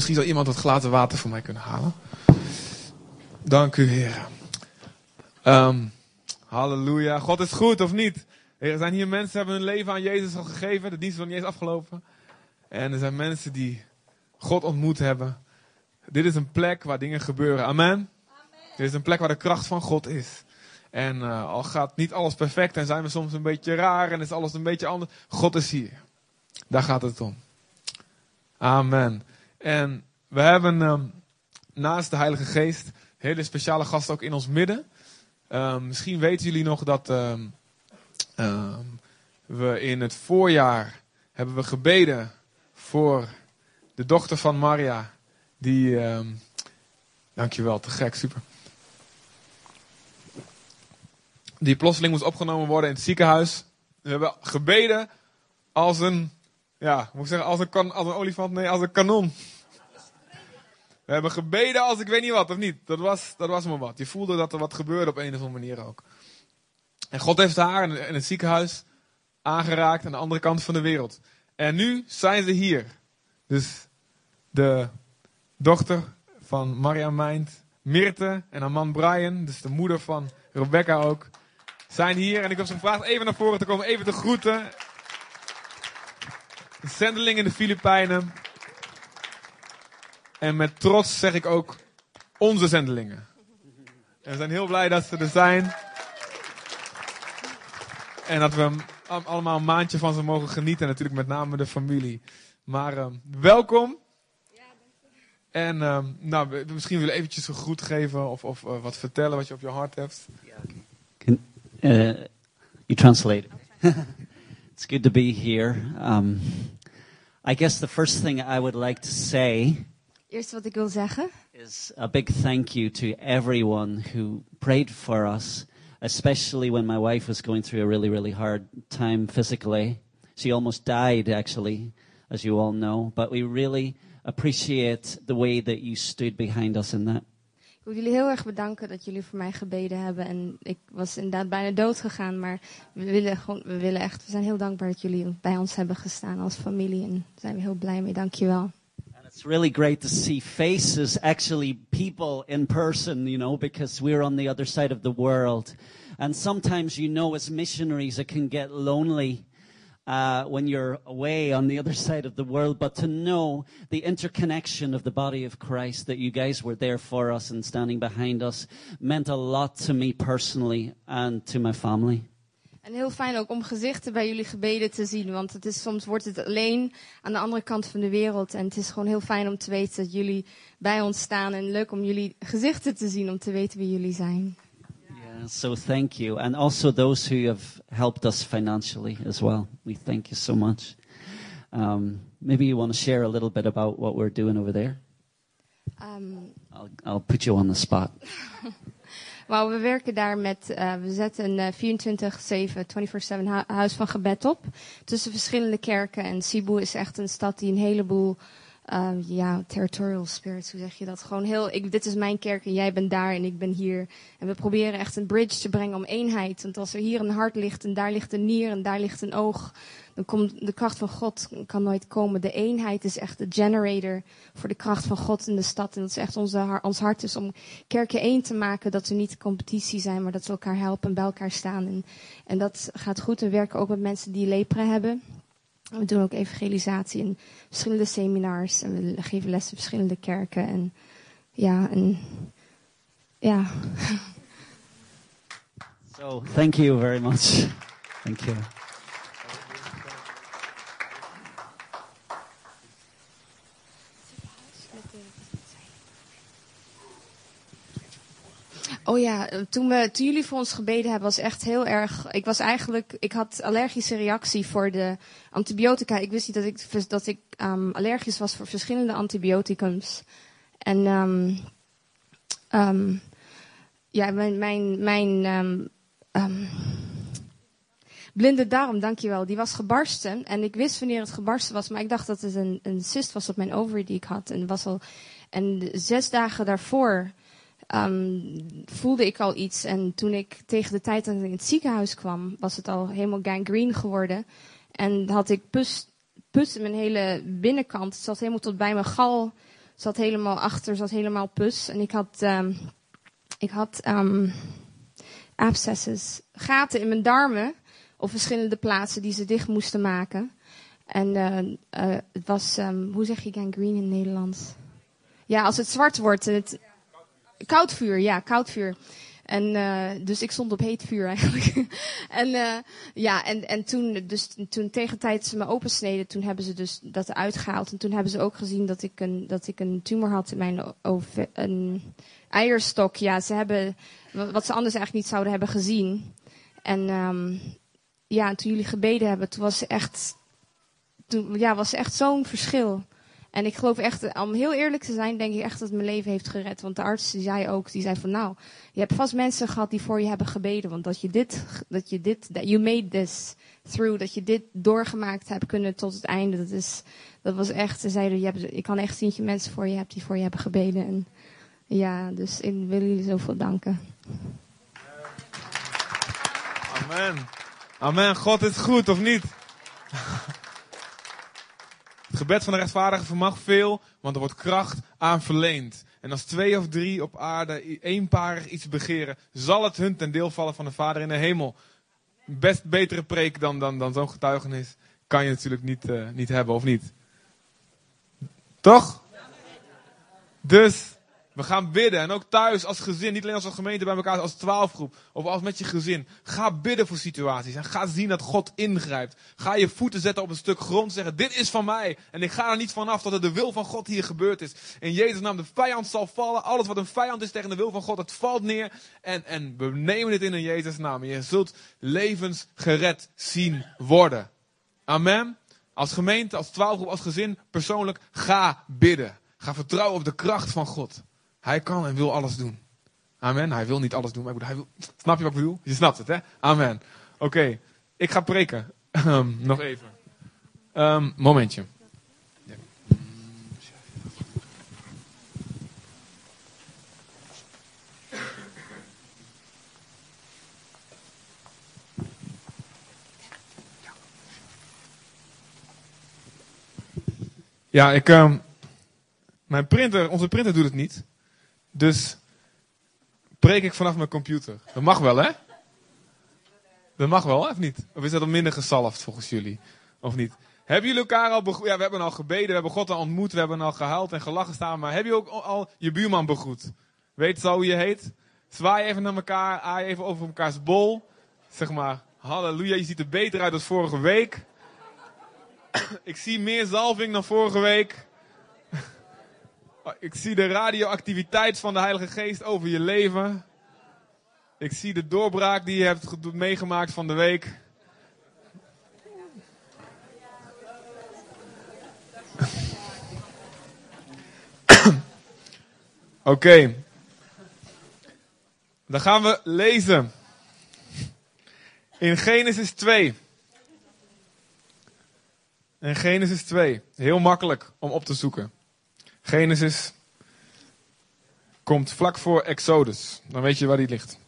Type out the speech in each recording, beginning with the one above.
Misschien zou iemand wat glazen water voor mij kunnen halen. Dank u, Heer. Ehm, halleluja. God is goed, of niet? Er zijn hier mensen die hebben hun leven aan Jezus al gegeven. De dienst is nog niet eens afgelopen. En er zijn mensen die God ontmoet hebben. Dit is een plek waar dingen gebeuren. Amen. Dit is een plek waar de kracht van God is. En uh, al gaat niet alles perfect en zijn we soms een beetje raar en is alles een beetje anders. God is hier. Daar gaat het om. Amen. En we hebben um, naast de Heilige Geest hele speciale gasten ook in ons midden. Um, misschien weten jullie nog dat um, we in het voorjaar hebben we gebeden voor de dochter van Maria. Die, dankjewel, te gek, super. Die plotseling moest opgenomen worden in het ziekenhuis. We hebben gebeden als een, ja, moet ik zeggen, als een, kan, een olifant? Nee, als een kanon. We hebben gebeden als ik weet niet wat, of niet? Dat was, dat was maar wat. Je voelde dat er wat gebeurde op een of andere manier ook. En God heeft haar in, in het ziekenhuis aangeraakt aan de andere kant van de wereld. En nu zijn ze hier. Dus de dochter van Maria Meint, Mirte en haar man Brian, dus de moeder van Rebecca ook, zijn hier. En ik heb ze gevraagd even naar voren te komen, even te groeten. De zendeling in de Filipijnen. En met trots zeg ik ook onze zendelingen. En we zijn heel blij dat ze er zijn. En dat we allemaal een maandje van ze mogen genieten. Natuurlijk met name de familie. Maar uh, welkom. En uh, nou, misschien willen eventjes een groet geven of, of uh, wat vertellen wat je op je hart hebt. Can, you translate. it's good to be here. Um, I guess the first thing I would like to say Eerst wat ik wil zeggen is a big thank you to everyone who prayed for us, especially when my wife was going through a really, really hard time physically. She almost died, actually, as you all know. But we really appreciate the way that you stood behind us in that. Wil jullie heel erg bedanken dat jullie voor mij gebeden hebben. En ik was inderdaad bijna dood gegaan, maar we willen, gewoon, we willen echt, we zijn heel dankbaar dat jullie bij ons hebben gestaan als familie. En daar zijn we heel blij mee. Dankjewel. It's really great to see faces, actually people in person, you know, because we're on the other side of the world. And sometimes, you know, as missionaries, it can get lonely uh, when you're away on the other side of the world. But to know the interconnection of the body of Christ, that you guys were there for us and standing behind us, meant a lot to me personally and to my family. En heel fijn ook om gezichten bij jullie gebeden te zien. Want het is, soms wordt het alleen aan de andere kant van de wereld. En het is gewoon heel fijn om te weten dat jullie bij ons staan. En leuk om jullie gezichten te zien, om te weten wie jullie zijn. So thank you. And also those who have helped us financially as well. We thank you so much. Um, maybe you want to share a little bit about what we're doing over there? Um, I'll, I'll put you on the spot. Maar we werken daar met, uh, we zetten een 24-7, 24-7 hu huis van gebed op. Tussen verschillende kerken. En Cebu is echt een stad die een heleboel, uh, ja, territorial spirits, hoe zeg je dat? Gewoon heel, ik, dit is mijn kerk en jij bent daar en ik ben hier. En we proberen echt een bridge te brengen om eenheid. Want als er hier een hart ligt en daar ligt een nier en daar ligt een oog, dan komt de kracht van God kan nooit komen. De eenheid is echt de generator voor de kracht van God in de stad. En dat is echt onze, ons hart is om kerken één te maken. Dat we niet competitie zijn, maar dat we elkaar helpen en bij elkaar staan. En, en dat gaat goed. We werken ook met mensen die lepra hebben. We doen ook evangelisatie in verschillende seminars. En we geven les in verschillende kerken. En ja, en ja. So, thank you very much. Thank you. Oh ja, toen, we, toen jullie voor ons gebeden hebben, was echt heel erg. Ik was eigenlijk, ik had allergische reactie voor de antibiotica. Ik wist niet dat ik, dat ik um, allergisch was voor verschillende antibioticums. En um, ja, mijn, mijn, mijn blinde darm, dankjewel, die was gebarsten. En ik wist wanneer het gebarsten was, maar ik dacht dat het een, een cyst was op mijn ovary die ik had. En, was al, en zes dagen daarvoor um, voelde ik al iets. En toen ik tegen de tijd dat ik in het ziekenhuis kwam, was het al helemaal gangrene geworden. En had ik pus, pus in mijn hele binnenkant. Het zat helemaal tot bij mijn gal. zat helemaal achter, zat helemaal pus. En ik had, um, ik had um, abscesses, gaten in mijn darmen op verschillende plaatsen die ze dicht moesten maken. En uh, uh, het was, hoe zeg je gangrene in Nederlands? Ja, als het zwart wordt. Het, koud vuur, ja, koud vuur. En uh, dus ik stond op heet vuur eigenlijk. en uh, ja, en, en toen, dus toen tegen tijd ze me opensneden, toen hebben ze dus dat uitgehaald. En toen hebben ze ook gezien dat ik een, dat ik een tumor had in mijn een eierstok. Ja, ze hebben, wat ze anders eigenlijk niet zouden hebben gezien. En um, ja, toen jullie gebeden hebben, toen was echt, toen, ja, was echt zo'n verschil. En ik geloof echt, om heel eerlijk te zijn, denk ik echt dat het mijn leven heeft gered. Want de arts die zei ook, die zei van nou, je hebt vast mensen gehad die voor je hebben gebeden. Want dat je dit, dat je dit, that you made this through, dat je dit doorgemaakt hebt kunnen tot het einde. Dat is, dat was echt, ze zeiden, je hebt, ik kan echt zien dat je mensen voor je hebt die voor je hebben gebeden. En ja, dus ik wil jullie zoveel danken. Amen. Amen. God is goed, of niet? Het gebed van de rechtvaardige vermag veel, want er wordt kracht aan verleend. En als twee of drie op aarde eenparig iets begeren, zal het hun ten deel vallen van de Vader in de hemel. Best betere preek dan, dan, dan zo'n getuigenis kan je natuurlijk niet, uh, niet hebben, of niet? Toch? Dus we gaan bidden. En ook thuis als gezin, niet alleen als gemeente bij elkaar, als twaalfgroep. Of als met je gezin. Ga bidden voor situaties. En ga zien dat God ingrijpt. Ga je voeten zetten op een stuk grond. Zeggen, dit is van mij. En ik ga er niet vanaf dat het de wil van God hier gebeurd is. In Jezus' naam, de vijand zal vallen. Alles wat een vijand is tegen de wil van God, het valt neer. En, en we nemen dit in in Jezus' naam. Je zult levens gered zien worden. Amen. Als gemeente, als twaalfgroep, als gezin, persoonlijk, ga bidden. Ga vertrouwen op de kracht van God. Hij kan en wil alles doen. Amen. Hij wil niet alles doen, maar hij wil. Snap je wat ik bedoel? Je snapt het, hè? Amen. Oké, ik ga preken. Um, nog even. Um, momentje. Ja. Ja, ik. Um, mijn printer, onze printer doet het niet. Dus preek ik vanaf mijn computer. Dat mag wel, hè? Dat mag wel, of niet? Of is dat dan minder gezalfd volgens jullie? Of niet? Hebben jullie elkaar al begroet? Ja, we hebben al gebeden, we hebben God al ontmoet, we hebben al gehuild en gelachen staan. Maar heb je ook al je buurman begroet? Weet zo hoe je heet? Zwaai even naar elkaar, aai even over elkaars bol. Zeg maar, halleluja, je ziet er beter uit dan vorige week. Ik zie meer zalving dan vorige week. Ik zie de radioactiviteit van de Heilige Geest over je leven. Ik zie de doorbraak die je hebt meegemaakt van de week. Oké. Dan gaan we lezen. In Genesis 2. In Genesis 2. Heel makkelijk om op te zoeken. Genesis komt vlak voor Exodus. Dan weet je waar die ligt.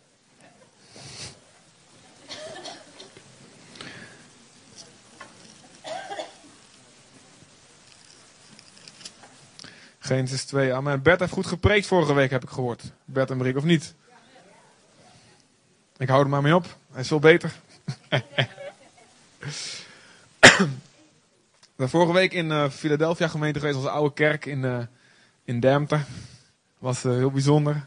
Genesis 2. Amen. Bert heeft goed gepreekt vorige week, heb ik gehoord. Bert en Brik, of niet? Ik hou er maar mee op. Hij is veel beter. Vorige week in uh, Philadelphia gemeente geweest, onze oude kerk in, uh, in. Was uh, heel bijzonder.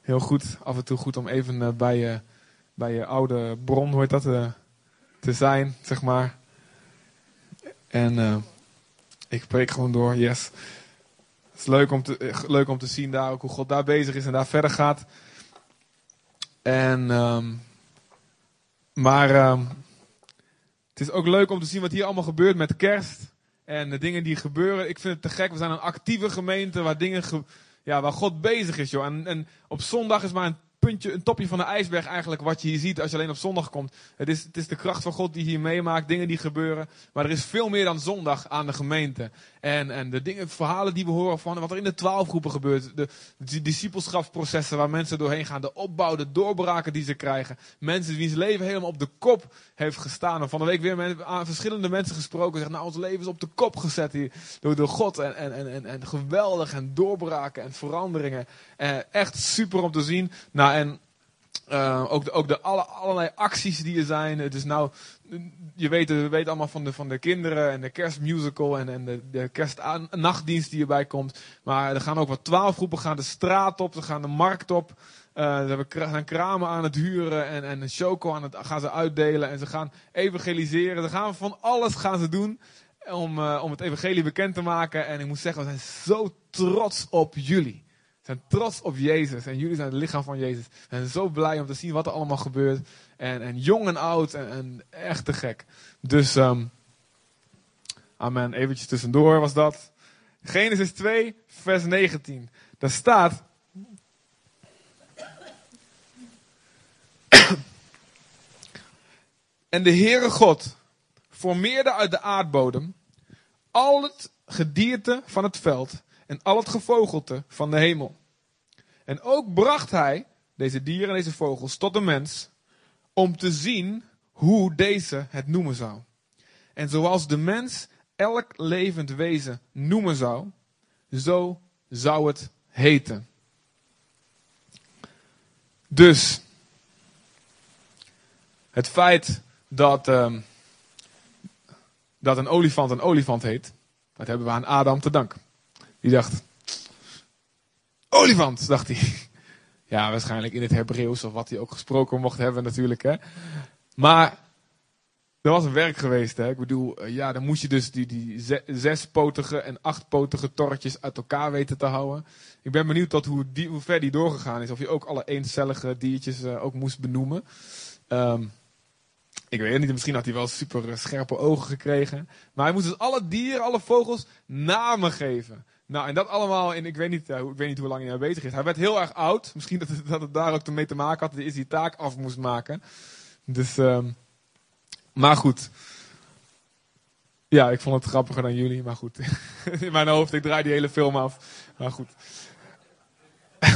Heel goed. Af en toe goed om even bij, je, bij je oude bron, heet dat, te zijn, zeg maar. En ik preek gewoon door, yes. Het is leuk om, te, leuk om te zien daar ook hoe God daar bezig is en daar verder gaat. En, um, maar um, het is ook leuk om te zien wat hier allemaal gebeurt met kerst. En de dingen die gebeuren. Ik vind het te gek. We zijn een actieve gemeente waar dingen, ja, waar God bezig is, joh. En, en op zondag is maar een puntje, een topje van de ijsberg eigenlijk wat je hier ziet als je alleen op zondag komt. Het is, het is de kracht van God die hier meemaakt, dingen die gebeuren. Maar er is veel meer dan zondag aan de gemeente. En, en de dingen, verhalen die we horen van wat er in de twaalfgroepen gebeurt. De, de discipelschapsprocessen waar mensen doorheen gaan. De opbouw, de doorbraken die ze krijgen. Mensen wiens leven helemaal op de kop heeft gestaan. En van de week weer met aan verschillende mensen gesproken. Zeggen, nou ons leven is op de kop gezet hier, door, God. En, en, en, en geweldig en doorbraken en veranderingen. Eh, echt super om te zien. Nou, en uh, ook de, ook de alle, allerlei acties die er zijn. Het is nou, je weet, we weten allemaal van de, van de kinderen en de kerstmusical en, en de, de kerstnachtdienst die erbij komt. Maar er gaan ook wat twaalf groepen gaan de straat op, ze gaan de markt op. Uh, ze gaan kramen aan het huren en, en choco aan het, gaan ze uitdelen. En ze gaan evangeliseren. Ze gaan van alles gaan ze doen om, uh, om het evangelie bekend te maken. En ik moet zeggen, we zijn zo trots op jullie zijn trots op Jezus. En jullie zijn het lichaam van Jezus. En zo blij om te zien wat er allemaal gebeurt. En, en jong en oud. En, echt te gek. Dus, um, amen. Eventjes tussendoor was dat. Genesis 2, vers 19. Daar staat. en de Heere God formeerde uit de aardbodem al het gedierte van het veld en al het gevogelte van de hemel. En ook bracht hij deze dieren en deze vogels tot de mens om te zien hoe deze het noemen zou. En zoals de mens elk levend wezen noemen zou, zo zou het heten. Dus het feit dat, uh, dat een olifant een olifant heet, dat hebben we aan Adam te danken. Die dacht, olifant, dacht hij. Ja, waarschijnlijk in het Hebreeuws of wat hij ook gesproken mocht hebben natuurlijk. Hè. Maar er was een werk geweest. Hè. Ik bedoel, eh, ja, dan moest je dus die, die zespotige en achtpotige torretjes uit elkaar weten te houden. Ik ben benieuwd tot hoe, die, hoe ver die doorgegaan is. Of je ook alle eencellige diertjes uh, ook moest benoemen. Um, ik weet het niet, misschien had hij wel super eh, scherpe ogen gekregen. Maar hij moest dus alle dieren, alle vogels namen geven. Nou, en dat allemaal in, ik weet niet, uh, ik weet niet hoe lang hij nou bezig is. Hij werd heel erg oud. Misschien dat het, dat daar ook mee te maken had dat hij die taak af moest maken. Dus, um, maar goed. Ja, ik vond het grappiger dan jullie, maar goed. in mijn hoofd, ik draai die hele film af. Maar goed.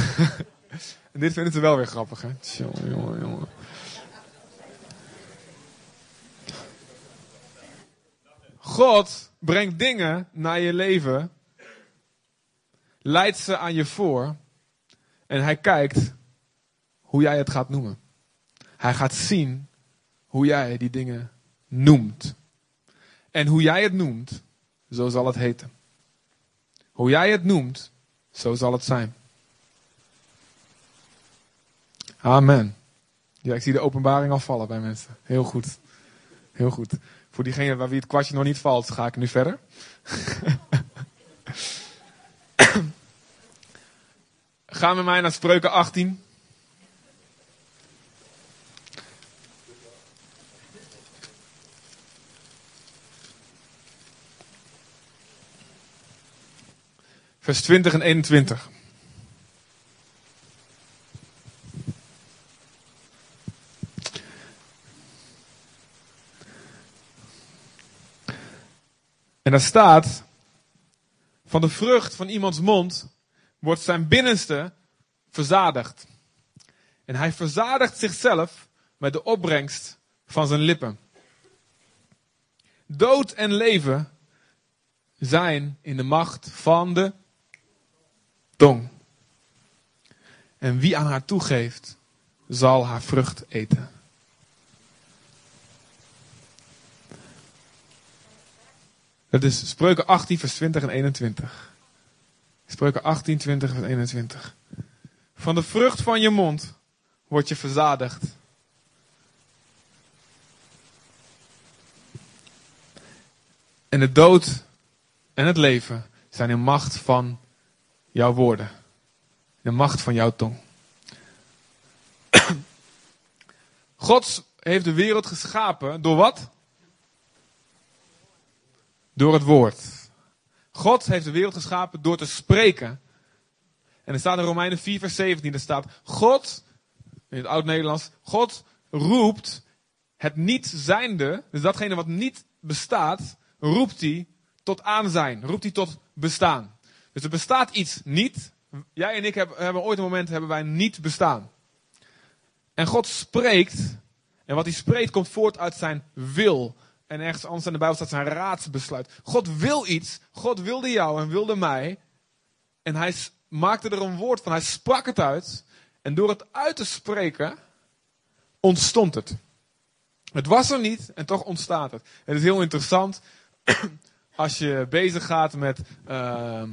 en dit vinden ze wel weer grappig, hè? Jongen, jongen, jongen. God brengt dingen naar je leven, leidt ze aan je voor en hij kijkt hoe jij het gaat noemen. Hij gaat zien hoe jij die dingen noemt. En hoe jij het noemt, zo zal het heten. Hoe jij het noemt, zo zal het zijn. Amen. Ja, ik zie de openbaring al vallen bij mensen. Heel goed. Heel goed. Voor diegene waar wie het kwartje nog niet valt, ga ik nu verder. Gaan we mij naar Spreuken 18. Vers 20 en 21. En daar staat, van de vrucht van iemands mond wordt zijn binnenste verzadigd. En hij verzadigt zichzelf met de opbrengst van zijn lippen. Dood en leven zijn in de macht van de tong. En wie aan haar toegeeft, zal haar vrucht eten. Dat is Spreuken 18, vers 20 en 21. Spreuken 18, 20 en 21. Van de vrucht van je mond word je verzadigd. En de dood en het leven zijn in macht van jouw woorden. De macht van jouw tong. God heeft de wereld geschapen door wat? Door het woord. God heeft de wereld geschapen door te spreken. En er staat in Romeinen 4, vers 17, er staat, God in het oud-Nederlands. God roept het niet zijnde, dus datgene wat niet bestaat, roept hij tot aanzijn, roept hij tot bestaan. Dus er bestaat iets niet. Jij en ik hebben, hebben ooit een moment hebben wij niet bestaan. En God spreekt. En wat hij spreekt komt voort uit zijn wil. En ergens anders in de Bijbel staat zijn raadsbesluit. God wil iets. God wilde jou en wilde mij. En hij maakte er een woord van. Hij sprak het uit. En door het uit te spreken ontstond het. Het was er niet en toch ontstaat het. Het is heel interessant als je bezig gaat met uh,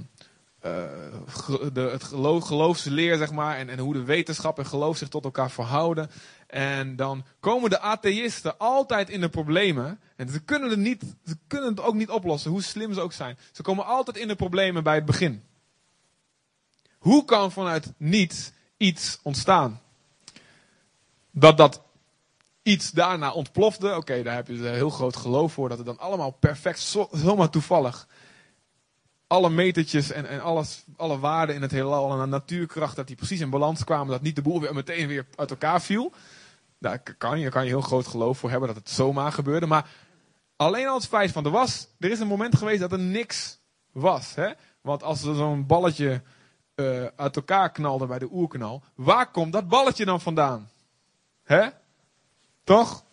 de, het geloof, geloofsleer, zeg maar, en, en hoe de wetenschap en geloof zich tot elkaar verhouden. En dan komen de atheïsten altijd in de problemen. En ze kunnen, het niet, ze kunnen het ook niet oplossen, hoe slim ze ook zijn. Ze komen altijd in de problemen bij het begin. Hoe kan vanuit niets iets ontstaan? Dat dat iets daarna ontplofte. Oké, daar heb je een heel groot geloof voor. Dat het dan allemaal perfect, zomaar toevallig. Alle metertjes en, en alles, alle waarden in het heelal en natuurkracht, dat die precies in balans kwamen. Dat niet de boel weer meteen weer uit elkaar viel. Daar kan je, kan je heel groot geloof voor hebben dat het zomaar gebeurde. Maar alleen al het feit van er was, er is een moment geweest dat er niks was. Hè? Want als er zo'n balletje uh, uit elkaar knalde bij de oerknal, waar komt dat balletje dan vandaan? Hè? Toch?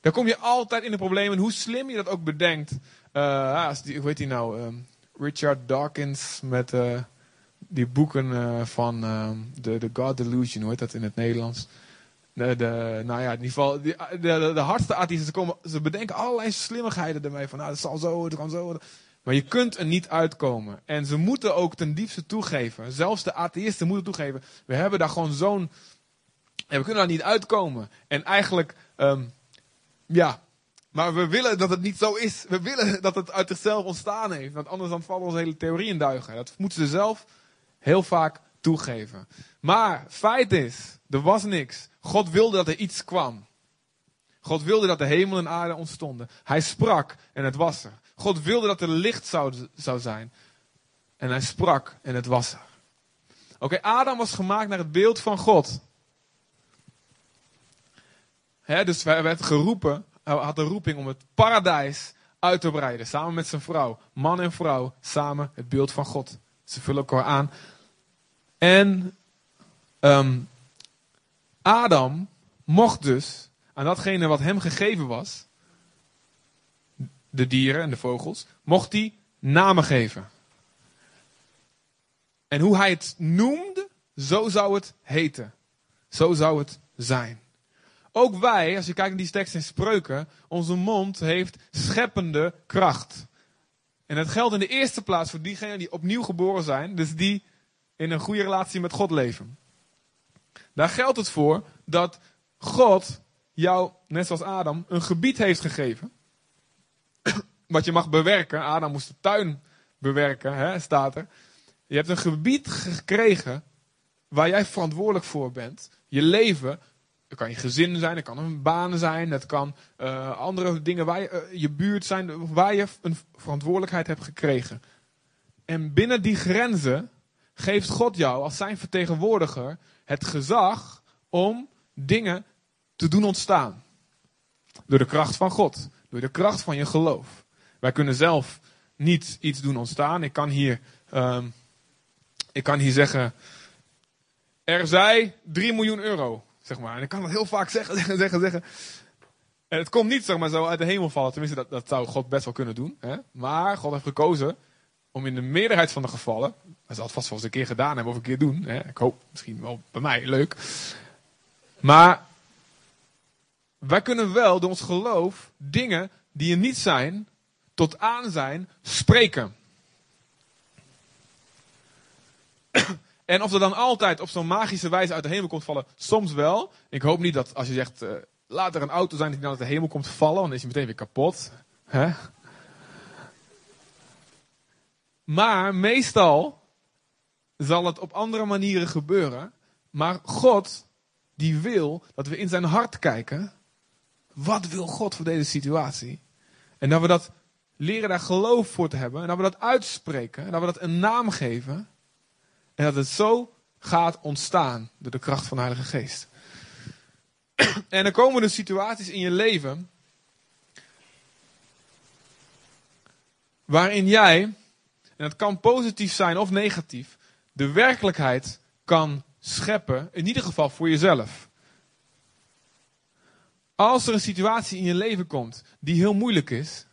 Dan kom je altijd in de problemen. Hoe slim je dat ook bedenkt. Uh, als die, hoe heet die nou? Um, Richard Dawkins met uh, die boeken uh, van um, de, de God Delusion. Hoe heet dat in het Nederlands? De, nou ja, in ieder geval, die, de, de, de hardste artiesten, ze, komen, ze bedenken allerlei slimmigheden ermee. Van, nou, het zal zo, het kan zo. Maar je kunt er niet uitkomen. En ze moeten ook ten diepste toegeven. Zelfs de atheïsten moeten toegeven. We hebben daar gewoon zo'n we kunnen daar niet uitkomen. En eigenlijk, um, ja, maar we willen dat het niet zo is. We willen dat het uit zichzelf ontstaan heeft. Want anders dan vallen onze hele theorieën duigen. Dat moeten ze zelf heel vaak toegeven. Maar feit is, er was niks. God wilde dat er iets kwam. God wilde dat de hemel en aarde ontstonden. Hij sprak en het was er. God wilde dat er licht zou, zou zijn. En hij sprak en het was er. Oké, Adam was gemaakt naar het beeld van God dus hij werd geroepen, had de roeping om het paradijs uit te breiden. Samen met zijn vrouw. Man en vrouw, samen het beeld van God. Ze vullen elkaar aan. En um, Adam mocht dus aan datgene wat hem gegeven was, de dieren en de vogels, mocht hij namen geven. En hoe hij het noemde, zo zou het heten. Zo zou het zijn. Ook wij, als je kijkt naar die tekst in spreuken, onze mond heeft scheppende kracht. En dat geldt in de eerste plaats voor diegenen die opnieuw geboren zijn, dus die in een goede relatie met God leven. Daar geldt het voor dat God jou, net zoals Adam, een gebied heeft gegeven. Wat je mag bewerken. Adam moest de tuin bewerken, hè, staat er. Je hebt een gebied gekregen waar jij verantwoordelijk voor bent. Je leven dat kan je gezin zijn, dat kan een baan zijn, dat kan uh, andere dingen waar je, uh, je buurt zijn, waar je een verantwoordelijkheid hebt gekregen. En binnen die grenzen geeft God jou als zijn vertegenwoordiger het gezag om dingen te doen ontstaan. Door de kracht van God, door de kracht van je geloof. Wij kunnen zelf niet iets doen ontstaan. Ik kan hier, um, ik kan hier zeggen, er zij 3 miljoen euro. Zeg maar. En ik kan dat heel vaak zeggen, zeggen, zeggen, zeggen. En het komt niet zeg maar, zo uit de hemel vallen. Tenminste, dat, dat zou God best wel kunnen doen. Hè? Maar God heeft gekozen om in de meerderheid van de gevallen. Hij zal het vast wel eens een keer gedaan hebben of een keer doen. Hè? Ik hoop misschien wel bij mij, leuk. Maar wij kunnen wel door ons geloof dingen die er niet zijn, tot aan zijn, spreken. En of er dan altijd op zo'n magische wijze uit de hemel komt vallen, soms wel. Ik hoop niet dat als je zegt, uh, laat er een auto zijn die dan uit de hemel komt vallen, dan is hij meteen weer kapot. Maar meestal zal het op andere manieren gebeuren. Maar God, die wil dat we in zijn hart kijken. Wat wil God voor deze situatie? En dat we dat leren daar geloof voor te hebben. En dat we dat uitspreken. En dat we dat een naam geven. En dat het zo gaat ontstaan door de kracht van de Heilige Geest. En er komen dus situaties in je leven waarin jij, en dat kan positief zijn of negatief, de werkelijkheid kan scheppen, in ieder geval voor jezelf. Als er een situatie in je leven komt die heel moeilijk is,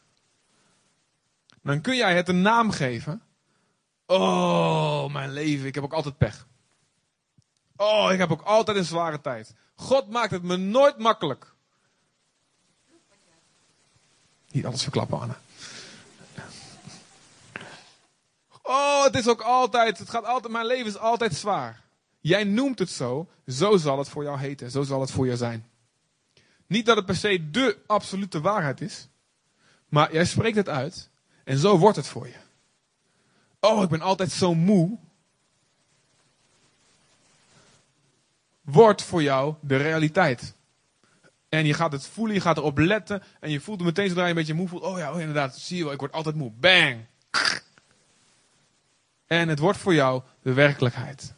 dan kun jij het een naam geven. Oh, mijn leven, ik heb ook altijd pech. Oh, ik heb ook altijd een zware tijd. God maakt het me nooit makkelijk. Niet alles verklappen, Anna. Oh, het is ook altijd, het gaat altijd, mijn leven is altijd zwaar. Jij noemt het zo, zo zal het voor jou heten, zo zal het voor jou zijn. Niet dat het per se de absolute waarheid is, maar jij spreekt het uit en zo wordt het voor je. Oh, ik ben altijd zo moe. Wordt voor jou de realiteit. En je gaat het voelen, je gaat erop letten. En je voelt het meteen zodra je een beetje moe voelt. Oh ja, oh inderdaad, zie je wel, ik word altijd moe. Bang! En het wordt voor jou de werkelijkheid.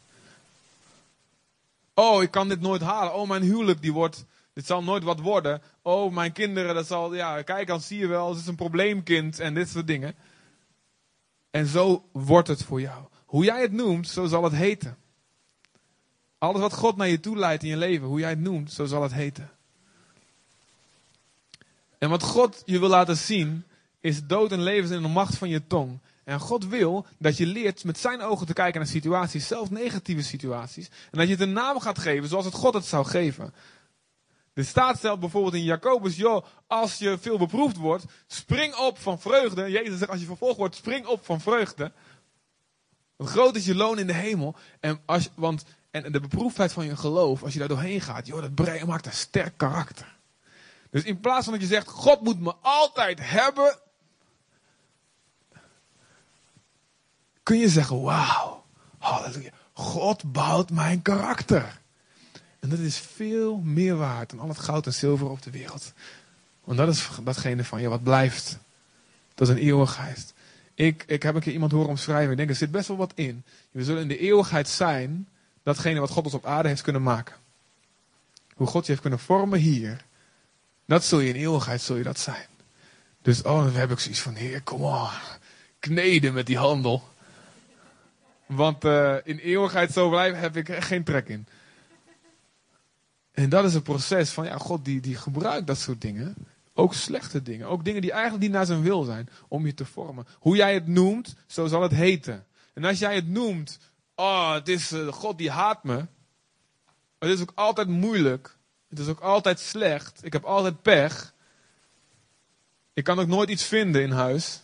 Oh, ik kan dit nooit halen. Oh, mijn huwelijk, die wordt, dit zal nooit wat worden. Oh, mijn kinderen, dat zal, ja, kijk, dan zie je wel, het is een probleemkind en dit soort dingen. En zo wordt het voor jou. Hoe jij het noemt, zo zal het heten. Alles wat God naar je toe leidt in je leven, hoe jij het noemt, zo zal het heten. En wat God je wil laten zien, is dood en leven in de macht van je tong. En God wil dat je leert met zijn ogen te kijken naar situaties, zelfs negatieve situaties. En dat je het een naam gaat geven zoals het God het zou geven. De staat stelt bijvoorbeeld in Jacobus, joh, als je veel beproefd wordt, spring op van vreugde. Jezus zegt, als je vervolgd wordt, spring op van vreugde. Groot is je loon in de hemel. En, als, want, en de beproefdheid van je geloof, als je daar doorheen gaat, joh, dat maakt een sterk karakter. Dus in plaats van dat je zegt, God moet me altijd hebben, kun je zeggen, wauw, halleluja, God bouwt mijn karakter. En dat is veel meer waard dan al het goud en zilver op de wereld. Want dat is datgene van je wat blijft. Dat is een eeuwigheid. Ik, ik heb een keer iemand horen omschrijven. Ik denk, er zit best wel wat in. We zullen in de eeuwigheid zijn datgene wat God ons op aarde heeft kunnen maken. Hoe God je heeft kunnen vormen hier. Dat zul je in eeuwigheid zul je dat zijn. Dus oh, dan heb ik zoiets van, heer, kom on. Kneden met die handel. Want uh, in eeuwigheid zo blijven heb ik geen trek in. En dat is een proces van, ja, God die, die gebruikt dat soort dingen. Ook slechte dingen. Ook dingen die eigenlijk niet naar zijn wil zijn. Om je te vormen. Hoe jij het noemt, zo zal het heten. En als jij het noemt, oh, het is uh, God die haat me. Het is ook altijd moeilijk. Het is ook altijd slecht. Ik heb altijd pech. Ik kan ook nooit iets vinden in huis.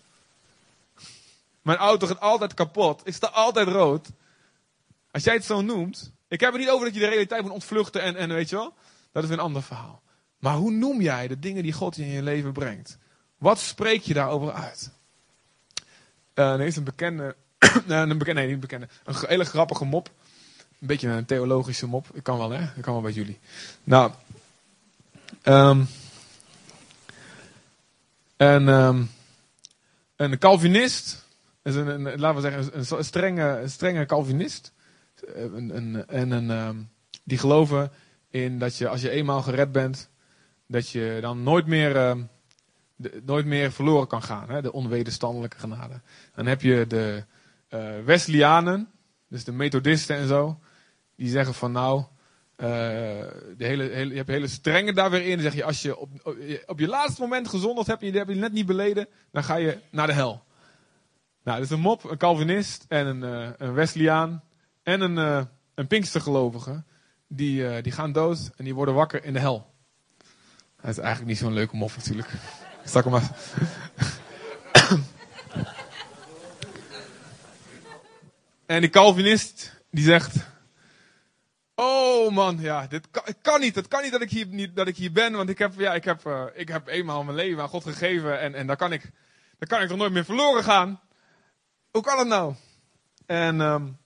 Mijn auto gaat altijd kapot. Ik sta altijd rood. Als jij het zo noemt. Ik heb het niet over dat je de realiteit moet ontvluchten en, en weet je wel. Dat is een ander verhaal. Maar hoe noem jij de dingen die God in je leven brengt? Wat spreek je daarover uit? Uh, er is een bekende, een bekende, nee niet bekende, een hele grappige mop. Een beetje een theologische mop. Ik kan wel hè, ik kan wel bij jullie. Nou, um, en, um, een Calvinist, is een, laten we zeggen, een, strenge, strenge Calvinist. Eh, en een, um, die geloven in dat je als je eenmaal gered bent, dat je dan nooit meer, de, nooit meer verloren kan gaan. Hè, de onwederstandelijke genade. Dan heb je de uh, dus de Methodisten en zo, die zeggen van nou, uh, de hele, hele, je hebt hele strenge daar weer in. Dan zeg je, als je op, op je laatste moment gezonderd hebt, je heb je net niet beleden, dan ga je naar de hel. Nou, dat is een mop, een Calvinist en een, uh, een en een, uh, een Pinkstergelovige. Die, uh, die gaan dood en die worden wakker in de hel. Dat is eigenlijk niet zo'n leuke mop natuurlijk. Stak hem maar. en die Calvinist die zegt: Oh man, ja, dit kan, kan niet. Het kan niet dat ik hier, niet, dat ik hier ben, want ik heb, ja, ik heb, uh, ik heb eenmaal mijn leven aan God gegeven en, en daar kan ik, daar kan ik toch nooit meer verloren gaan. Hoe kan het nou? En um,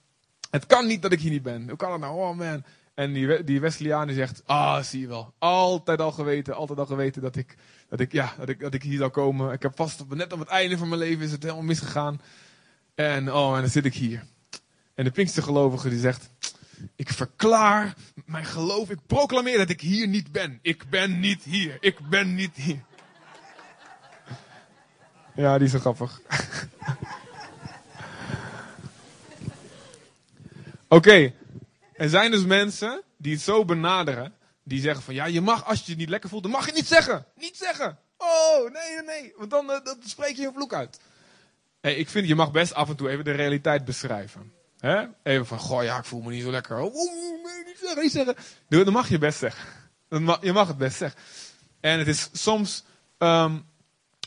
het kan niet dat ik hier niet ben. Hoe kan het nou? Oh man. En die, die Wesleyaan die zegt, ah, zie je wel. Altijd al geweten, altijd al geweten dat ik, dat ik, ja, dat ik, dat ik hier zou komen. Ik heb vast, net op het einde van mijn leven is het helemaal misgegaan. En, oh, en dan zit ik hier. En de Pinkstergelovige die zegt, ik verklaar mijn geloof. Ik proclameer dat ik hier niet ben. Ik ben niet hier. Ik ben niet hier. Ja, die is zo grappig. Oké, er zijn dus mensen die het zo benaderen. Die zeggen van ja, je mag als je het niet lekker voelt, dan mag je niet zeggen. Niet zeggen. Oh, nee, nee, nee. Want dan, uh, dan spreek je een vloek uit. Hey, ik vind, je mag best af en toe even de realiteit beschrijven. Hè? Even van, goh ja, ik voel me niet zo lekker. Oh, nee, niet zeggen, niet zeggen. Dat mag je best zeggen. Je mag het best zeggen. En het is soms, um,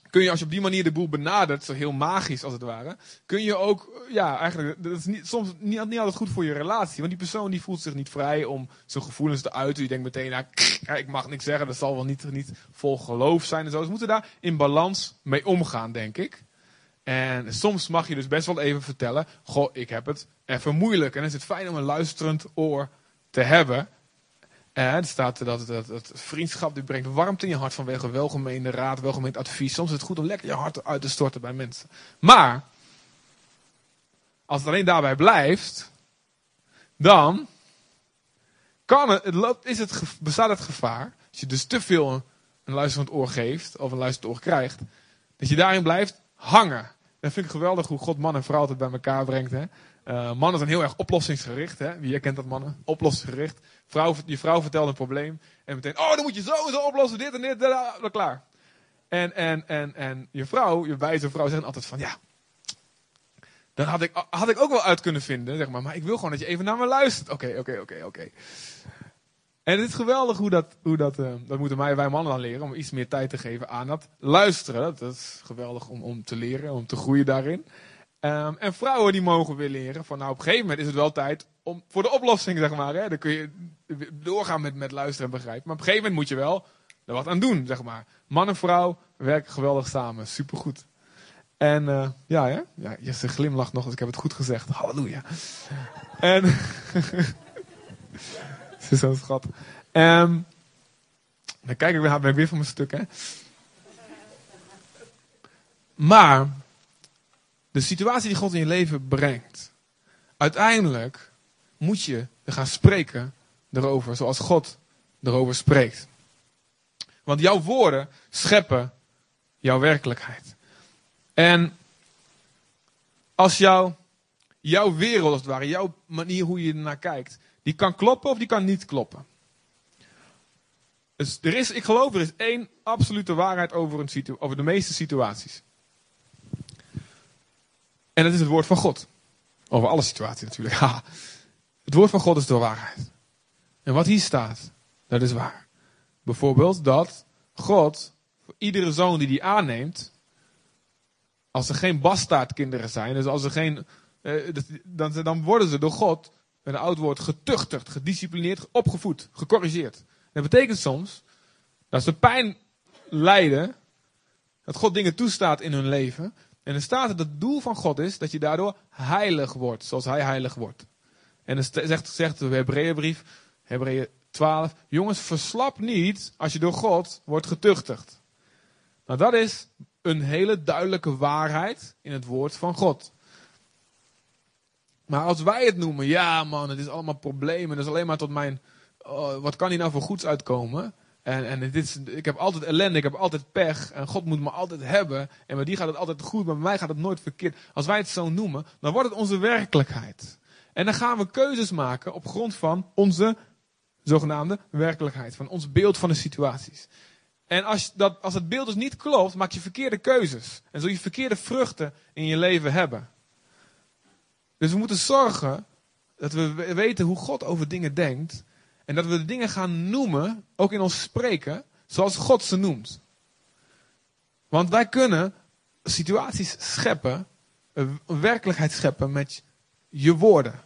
kun je als je op die manier de boel benadert, zo heel magisch als het ware, kun je ook, ja, eigenlijk, dat is niet, soms niet, altijd goed voor je relatie. Want die persoon die voelt zich niet vrij om zijn gevoelens te uiten. Die denkt meteen, nou, ik mag niks zeggen, dat zal wel niet, niet vol geloof zijn en zo. Ze moeten daar in balans mee omgaan, denk ik. En soms mag je dus best wel even vertellen, goh, ik heb het even moeilijk. En dan is het fijn om een luisterend oor te hebben. Er staat dat, dat, dat vriendschap die brengt warmte in je hart vanwege welgemeende raad, welgemeend advies. Soms is het goed om lekker je hart uit te storten bij mensen. Maar, als het alleen daarbij blijft, dan kan het, het loopt, is het, bestaat het gevaar, als je dus te veel een, een luisterend oor geeft, of een luisterend oor krijgt, dat je daarin blijft hangen. Dat vind ik geweldig hoe God man en vrouw altijd bij elkaar brengt. Hè? Uh, mannen zijn heel erg oplossingsgericht. Hè? Wie herkent dat mannen? Oplossingsgericht. Vrouw, je vrouw vertelt een probleem. En meteen, oh, dan moet je zo zo oplossen. Dit en dit. Dan klaar. En, en, en, en je vrouw, je wijze vrouw, zegt altijd van, ja. Dan had ik, had ik ook wel uit kunnen vinden, zeg maar. Maar ik wil gewoon dat je even naar me luistert. Oké, oké, oké, oké. En het is geweldig hoe dat, hoe dat, uh, dat moeten wij, wij mannen dan leren, om iets meer tijd te geven aan dat luisteren. Dat is geweldig om, om te leren, om te groeien daarin. Um, en vrouwen die mogen weer leren van nou op een gegeven moment is het wel tijd om, voor de oplossing zeg maar. Hè. Dan kun je doorgaan met, met luisteren en begrijpen. Maar op een gegeven moment moet je wel er wat aan doen zeg maar. Man en vrouw werken geweldig samen, supergoed. En uh, ja, hè? ja, Jesse glimlacht nog als ik heb het goed gezegd. Halleluja. En Het is zo schattig. Um, dan kijk ik weer, ben ik weer van mijn stuk, hè. Maar, de situatie die God in je leven brengt, uiteindelijk moet je gaan spreken erover, zoals God erover spreekt. Want jouw woorden scheppen jouw werkelijkheid. En als jouw, jouw wereld, als het ware, jouw manier hoe je ernaar kijkt, die kan kloppen of die kan niet kloppen. Dus er is, ik geloof, er is één absolute waarheid over, een over de meeste situaties. En dat is het woord van God. Over alle situaties natuurlijk. het woord van God is de waarheid. En wat hier staat, dat is waar. Bijvoorbeeld dat God voor iedere zoon die die aanneemt, als er geen bastaardkinderen zijn, dus als er geen, eh, dan, dan worden ze door God met een oud woord, getuchtigd, gedisciplineerd, opgevoed, gecorrigeerd. Dat betekent soms dat ze pijn lijden, dat God dingen toestaat in hun leven. En er staat dat het doel van God is dat je daardoor heilig wordt, zoals hij heilig wordt. En dan zegt, de Hebreeënbrief, Hebreeën 12, jongens, verslap niet als je door God wordt getuchtigd. Nou, dat is een hele duidelijke waarheid in het woord van God. Maar als wij het noemen, ja man, het is allemaal problemen. Dat is alleen maar tot mijn, oh, wat kan hier nou voor goeds uitkomen? En, en dit is, ik heb altijd ellende, ik heb altijd pech. En God moet me altijd hebben. En bij die gaat het altijd goed, maar bij mij gaat het nooit verkeerd. Als wij het zo noemen, dan wordt het onze werkelijkheid. En dan gaan we keuzes maken op grond van onze zogenaamde werkelijkheid. Van ons beeld van de situaties. En als, dat, als het beeld dus niet klopt, maak je verkeerde keuzes. En zul je verkeerde vruchten in je leven hebben. Dus we moeten zorgen dat we weten hoe God over dingen denkt. En dat we de dingen gaan noemen, ook in ons spreken, zoals God ze noemt. Want wij kunnen situaties scheppen, een werkelijkheid scheppen met je woorden.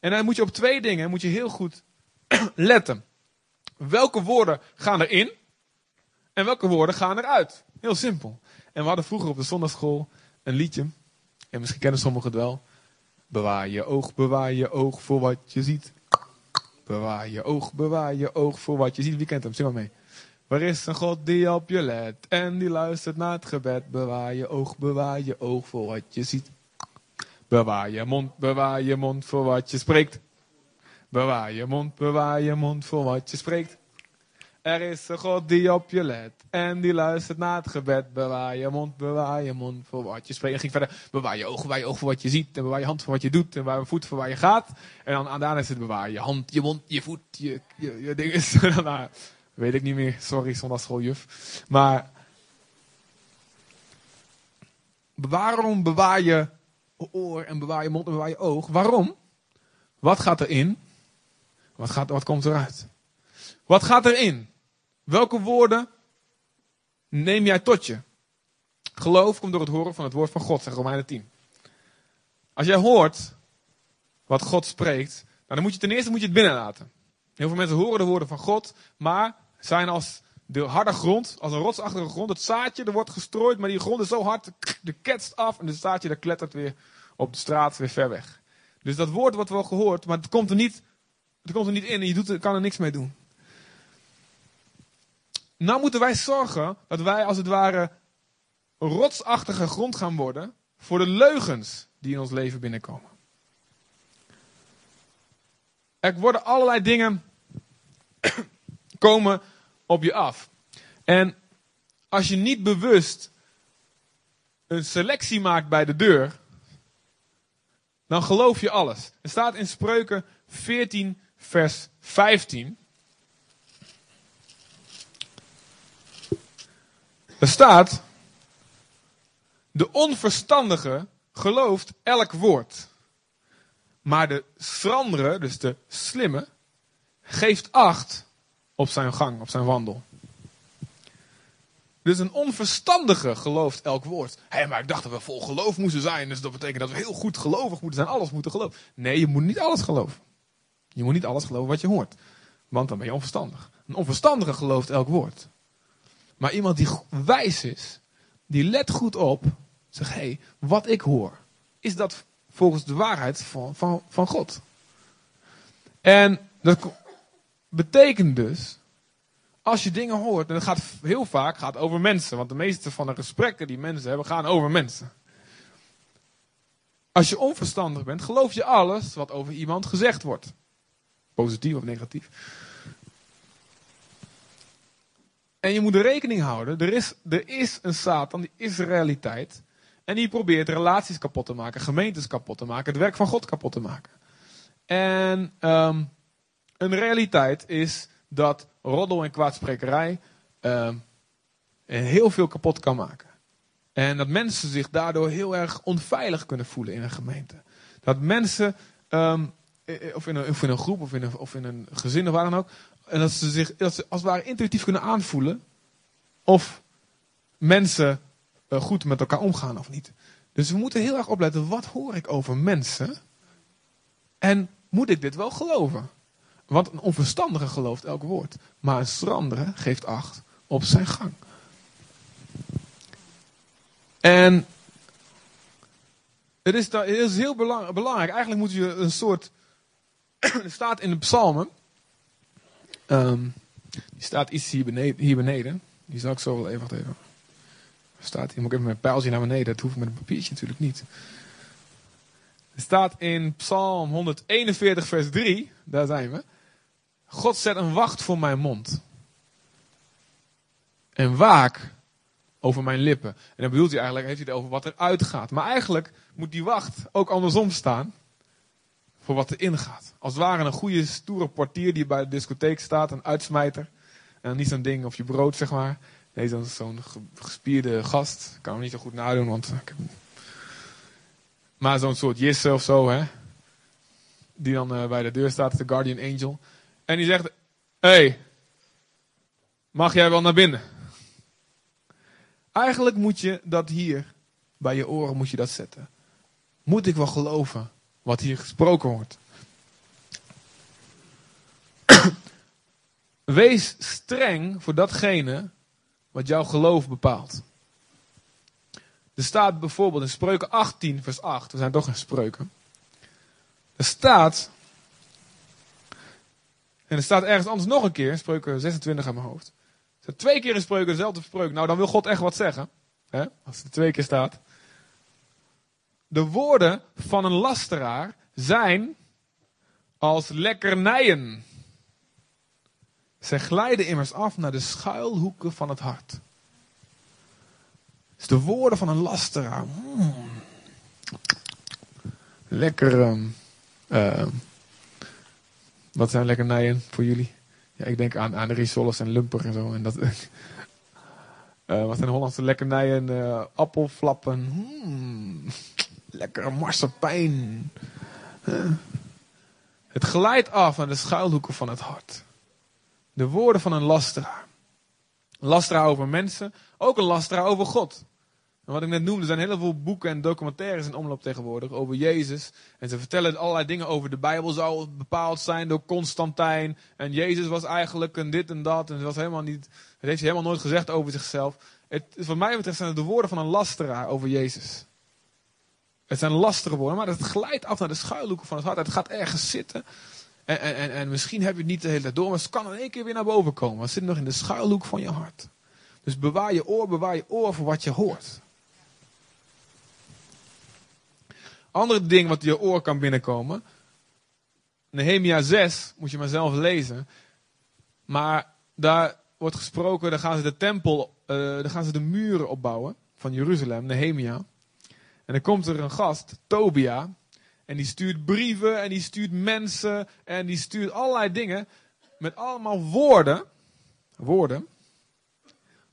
En dan moet je op twee dingen moet je heel goed letten. Welke woorden gaan erin en welke woorden gaan eruit? Heel simpel. En we hadden vroeger op de zondagschool een liedje. En misschien kennen sommigen het wel. Bewaar je oog, bewaar je oog voor wat je ziet. Bewaar je oog, bewaar je oog voor wat je ziet. Wie kent hem? Zing maar mee. Waar is een God die op je let en die luistert naar het gebed? Bewaar je oog, bewaar je oog voor wat je ziet. Bewaar je mond, bewaar je mond voor wat je spreekt. Bewaar je mond, bewaar je mond voor wat je spreekt. Er is een God die op je let en die luistert naar het gebed. Bewaar je mond, bewaar je mond voor wat je spreekt. En ging verder, bewaar je ogen, bewaar je ogen voor wat je ziet. En bewaar je hand voor wat je doet. En bewaar je voet voor waar je gaat. En dan aan daarna is het bewaar je hand, je mond, je voet, je, je, ding is. weet ik niet meer, sorry, schooljuf. Maar waarom bewaar je oor en bewaar je mond en bewaar je oog? Waarom? Wat gaat erin? Wat, gaat, wat komt eruit? Wat gaat erin? Welke woorden neem jij tot je? Geloof komt door het horen van het woord van God, zegt Romeinen 10. Als jij hoort wat God spreekt, nou, dan moet je ten eerste moet je het binnenlaten. Heel veel mensen horen de woorden van God, maar zijn als de harde grond, als een rotsachtige grond. Het zaadje, er wordt gestrooid, maar die grond is zo hard, de ketst af en het zaadje dat klettert weer op de straat weer ver weg. Dus dat woord wordt wel gehoord, maar het komt er niet, het komt er niet in en je doet, kan er niks mee doen. Nou moeten wij zorgen dat wij als het ware rotsachtige grond gaan worden voor de leugens die in ons leven binnenkomen. Er worden allerlei dingen komen op je af. En als je niet bewust een selectie maakt bij de deur, dan geloof je alles. Er staat in Spreuken 14, vers 15. Er staat, de onverstandige gelooft elk woord. Maar de schrandere, dus de slimme, geeft acht op zijn gang, op zijn wandel. Dus een onverstandige gelooft elk woord. Hé, maar ik dacht dat we vol geloof moesten zijn. Dus dat betekent dat we heel goed gelovig moeten zijn. Alles moeten geloven. Nee, je moet niet alles geloven. Je moet niet alles geloven wat je hoort. Want dan ben je onverstandig. Een onverstandige gelooft elk woord. Maar iemand die wijs is, die let goed op. Zegt, hé, hey, wat ik hoor. Is dat volgens de waarheid van, van, van God? En dat betekent dus, als je dingen hoort, en het gaat heel vaak gaat over mensen, want de meeste van de gesprekken die mensen hebben gaan over mensen. Als je onverstandig bent, geloof je alles wat over iemand gezegd wordt. Positief of negatief. En je moet er rekening houden, er is, er is een Satan, die is realiteit. En die probeert relaties kapot te maken, gemeentes kapot te maken, het werk van God kapot te maken. En um, een realiteit is dat roddel en kwaadsprekerij uh, heel veel kapot kan maken. En dat mensen zich daardoor heel erg onveilig kunnen voelen in een gemeente. Dat mensen, um, of, in een, of in een groep of in een, of in een gezin of waar dan ook, en dat ze zich dat ze als het ware intuïtief kunnen aanvoelen of mensen uh, goed met elkaar omgaan of niet. Dus we moeten heel erg opletten, wat hoor ik over mensen? En moet ik dit wel geloven? Want een onverstandige gelooft elk woord. Maar een schrandere geeft acht op zijn gang. En het is, het is heel belangrijk. Eigenlijk moet je een soort. er staat in de psalmen. Um, die staat iets hier beneden, hier beneden. Die zal ik zo wel even. Wacht even. Staat hier, moet ik even mijn pijltje naar beneden. Dat hoef ik met een papiertje natuurlijk niet. Er staat in Psalm 141, vers 3. Daar zijn we. God zet een wacht voor mijn mond. En waak over mijn lippen. En dan bedoelt hij eigenlijk, heeft hij het over wat er uitgaat. Maar eigenlijk moet die wacht ook andersom staan. Voor wat er ingaat. Als het ware een goede stoere portier die bij de discotheek staat, een uitsmijter. En niet zo'n ding of je brood, zeg maar. Nee, zo'n zo'n gespierde gast. Ik kan hem niet zo goed nadoen, want ik heb... Maar zo'n soort Jisse of zo, hè. Die dan uh, bij de deur staat, de Guardian Angel. En die zegt: hey, mag jij wel naar binnen? Eigenlijk moet je dat hier, bij je oren moet je dat zetten. Moet ik wel geloven wat hier gesproken wordt? Wees streng voor datgene wat jouw geloof bepaalt. Er staat bijvoorbeeld in Spreuken 18, vers 8. We zijn toch in Spreuken. Er staat en er staat ergens anders nog een keer, spreuken 26 aan mijn hoofd. Er staat twee keer in spreuken dezelfde spreuk. Nou, dan wil God echt wat zeggen. Hè? Als het er twee keer staat. De woorden van een lasteraar zijn als lekkernijen. Zij glijden immers af naar de schuilhoeken van het hart. Dus de woorden van een lasteraar. Mm. Lekker. ehm, ehm, wat zijn lekkernijen voor jullie? Ja, ik denk aan, aan en lumper en zo. En dat, Eh, wat zijn Hollandse lekkernijen? Eh, appelflappen. Mm. Lekkere marsepein. Het glijdt af naar de schuilhoeken van het hart. De woorden van een lasteraar. Een lasteraar over mensen, ook een lasteraar over God. En wat ik net noemde, er zijn heel veel boeken en documentaires in omloop tegenwoordig over Jezus. En ze vertellen allerlei dingen over de Bijbel zou bepaald zijn door Constantijn. En Jezus was eigenlijk een dit en dat. En het, was helemaal niet, heeft hij helemaal nooit gezegd over zichzelf. Het, wat mij betreft zijn het de woorden van een lasteraar over Jezus. Het zijn lastige woorden, maar het glijdt af naar de schuilhoeken van het hart. Het gaat ergens zitten. En, en, en, en misschien heb je het niet de hele tijd door, maar het kan in één keer weer naar boven komen. Het zit nog in de schuilhoek van je hart. Dus bewaar je oor, bewaar je oor voor wat je hoort. Andere ding wat je oor kan binnenkomen. Nehemia 6, moet je maar zelf lezen. Maar daar wordt gesproken, daar gaan ze de tempel, uh, daar gaan ze de muren opbouwen van Jeruzalem, Nehemia. En dan komt er een gast, Tobia. En die stuurt brieven en die stuurt mensen en die stuurt allerlei dingen. Met allemaal woorden. Woorden.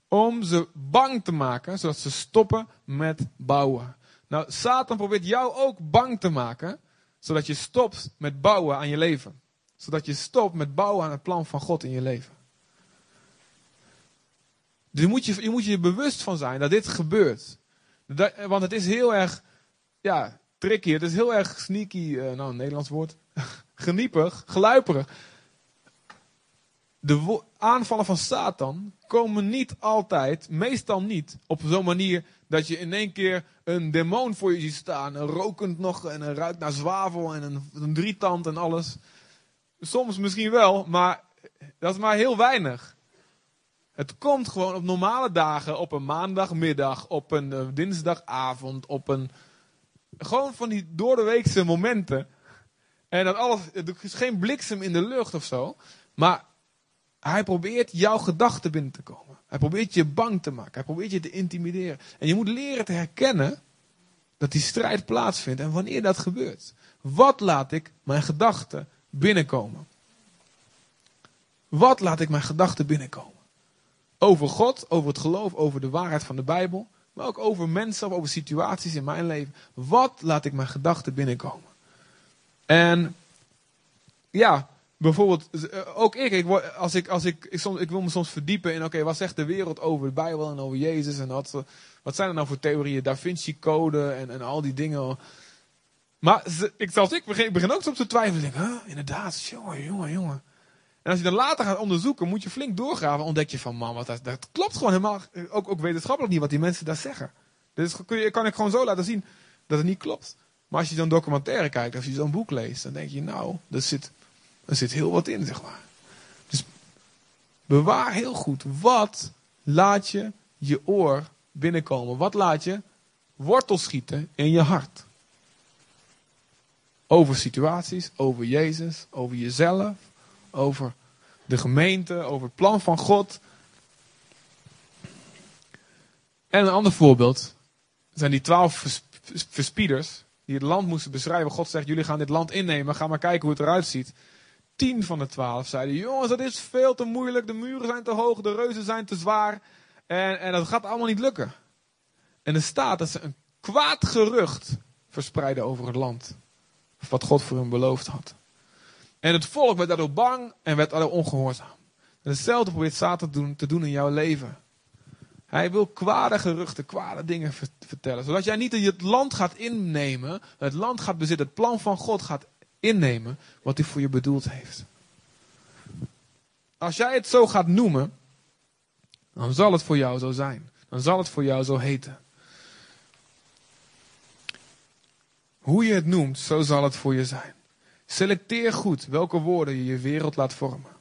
Om ze bang te maken, zodat ze stoppen met bouwen. Nou, Satan probeert jou ook bang te maken, zodat je stopt met bouwen aan je leven. Zodat je stopt met bouwen aan het plan van God in je leven. Dus je moet je, je, moet je bewust van zijn dat dit gebeurt. Dat, want het is heel erg, ja, tricky. Het is heel erg sneaky, uh, nou een Nederlands woord. Geniepig, geluiperig. De aanvallen van Satan komen niet altijd, meestal niet, op zo'n manier dat je in één keer een demon voor je ziet staan. Een rokend nog en een ruikt naar zwavel en een, een drietand en alles. Soms misschien wel, maar dat is maar heel weinig. Het komt gewoon op normale dagen, op een maandagmiddag, op een uh, dinsdagavond, op een. Gewoon van die doordeweekse momenten. En dat alles. Er is geen bliksem in de lucht of zo. Maar hij probeert jouw gedachten binnen te komen. Hij probeert je bang te maken. Hij probeert je te intimideren. En je moet leren te herkennen dat die strijd plaatsvindt en wanneer dat gebeurt. Wat laat ik mijn gedachten binnenkomen? Wat laat ik mijn gedachten binnenkomen? Over God, over het geloof, over de waarheid van de Bijbel. Maar ook over mensen over situaties in mijn leven. Wat laat ik mijn gedachten binnenkomen? En ja, bijvoorbeeld, ook ik, ik, als ik, als ik, ik, soms, ik wil me soms verdiepen in, oké, wat zegt de wereld over de Bijbel en over Jezus en wat, wat zijn er nou voor theorieën, Da Vinci Code en, en al die dingen. Maar ik, zelfs ik begin, begin ook soms te twijfelen, denk, inderdaad, jongen, jongen, jongen. En als je dan later gaat onderzoeken, moet je flink doorgraven, ontdek je van, man, wat dat, dat klopt gewoon helemaal, ook, ook wetenschappelijk niet wat die mensen daar zeggen. Dus kun je, kan ik gewoon zo laten zien dat het niet klopt. Maar als je zo'n documentaire kijkt, als je zo'n boek leest, dan denk je, nou, er zit, er zit heel wat in, zeg maar. Dus bewaar heel goed, wat laat je je oor binnenkomen? Wat laat je wortel schieten in je hart? Over situaties, over Jezus, over jezelf, over de gemeente, over het plan van God. En een ander voorbeeld zijn die twaalf verspieders die het land moesten beschrijven. God zegt, jullie gaan dit land innemen, ga maar kijken hoe het eruit ziet. Tien van de twaalf zeiden, jongens, dat is veel te moeilijk, de muren zijn te hoog, de reuzen zijn te zwaar. En, en dat gaat allemaal niet lukken. En er staat dat ze een kwaad gerucht verspreiden over het land. Wat God voor hen beloofd had. En het volk werd daardoor bang en werd daardoor ongehoorzaam. En hetzelfde probeert Satan te doen, te doen in jouw leven. Hij wil kwade geruchten, kwade dingen vertellen. Zodat jij niet het land gaat innemen, het land gaat bezitten, het plan van God gaat innemen wat hij voor je bedoeld heeft. Als jij het zo gaat noemen, dan zal het voor jou zo zijn. Dan zal het voor jou zo heten. Hoe je het noemt, zo zal het voor je zijn. Selecteer goed welke woorden je je wereld laat vormen.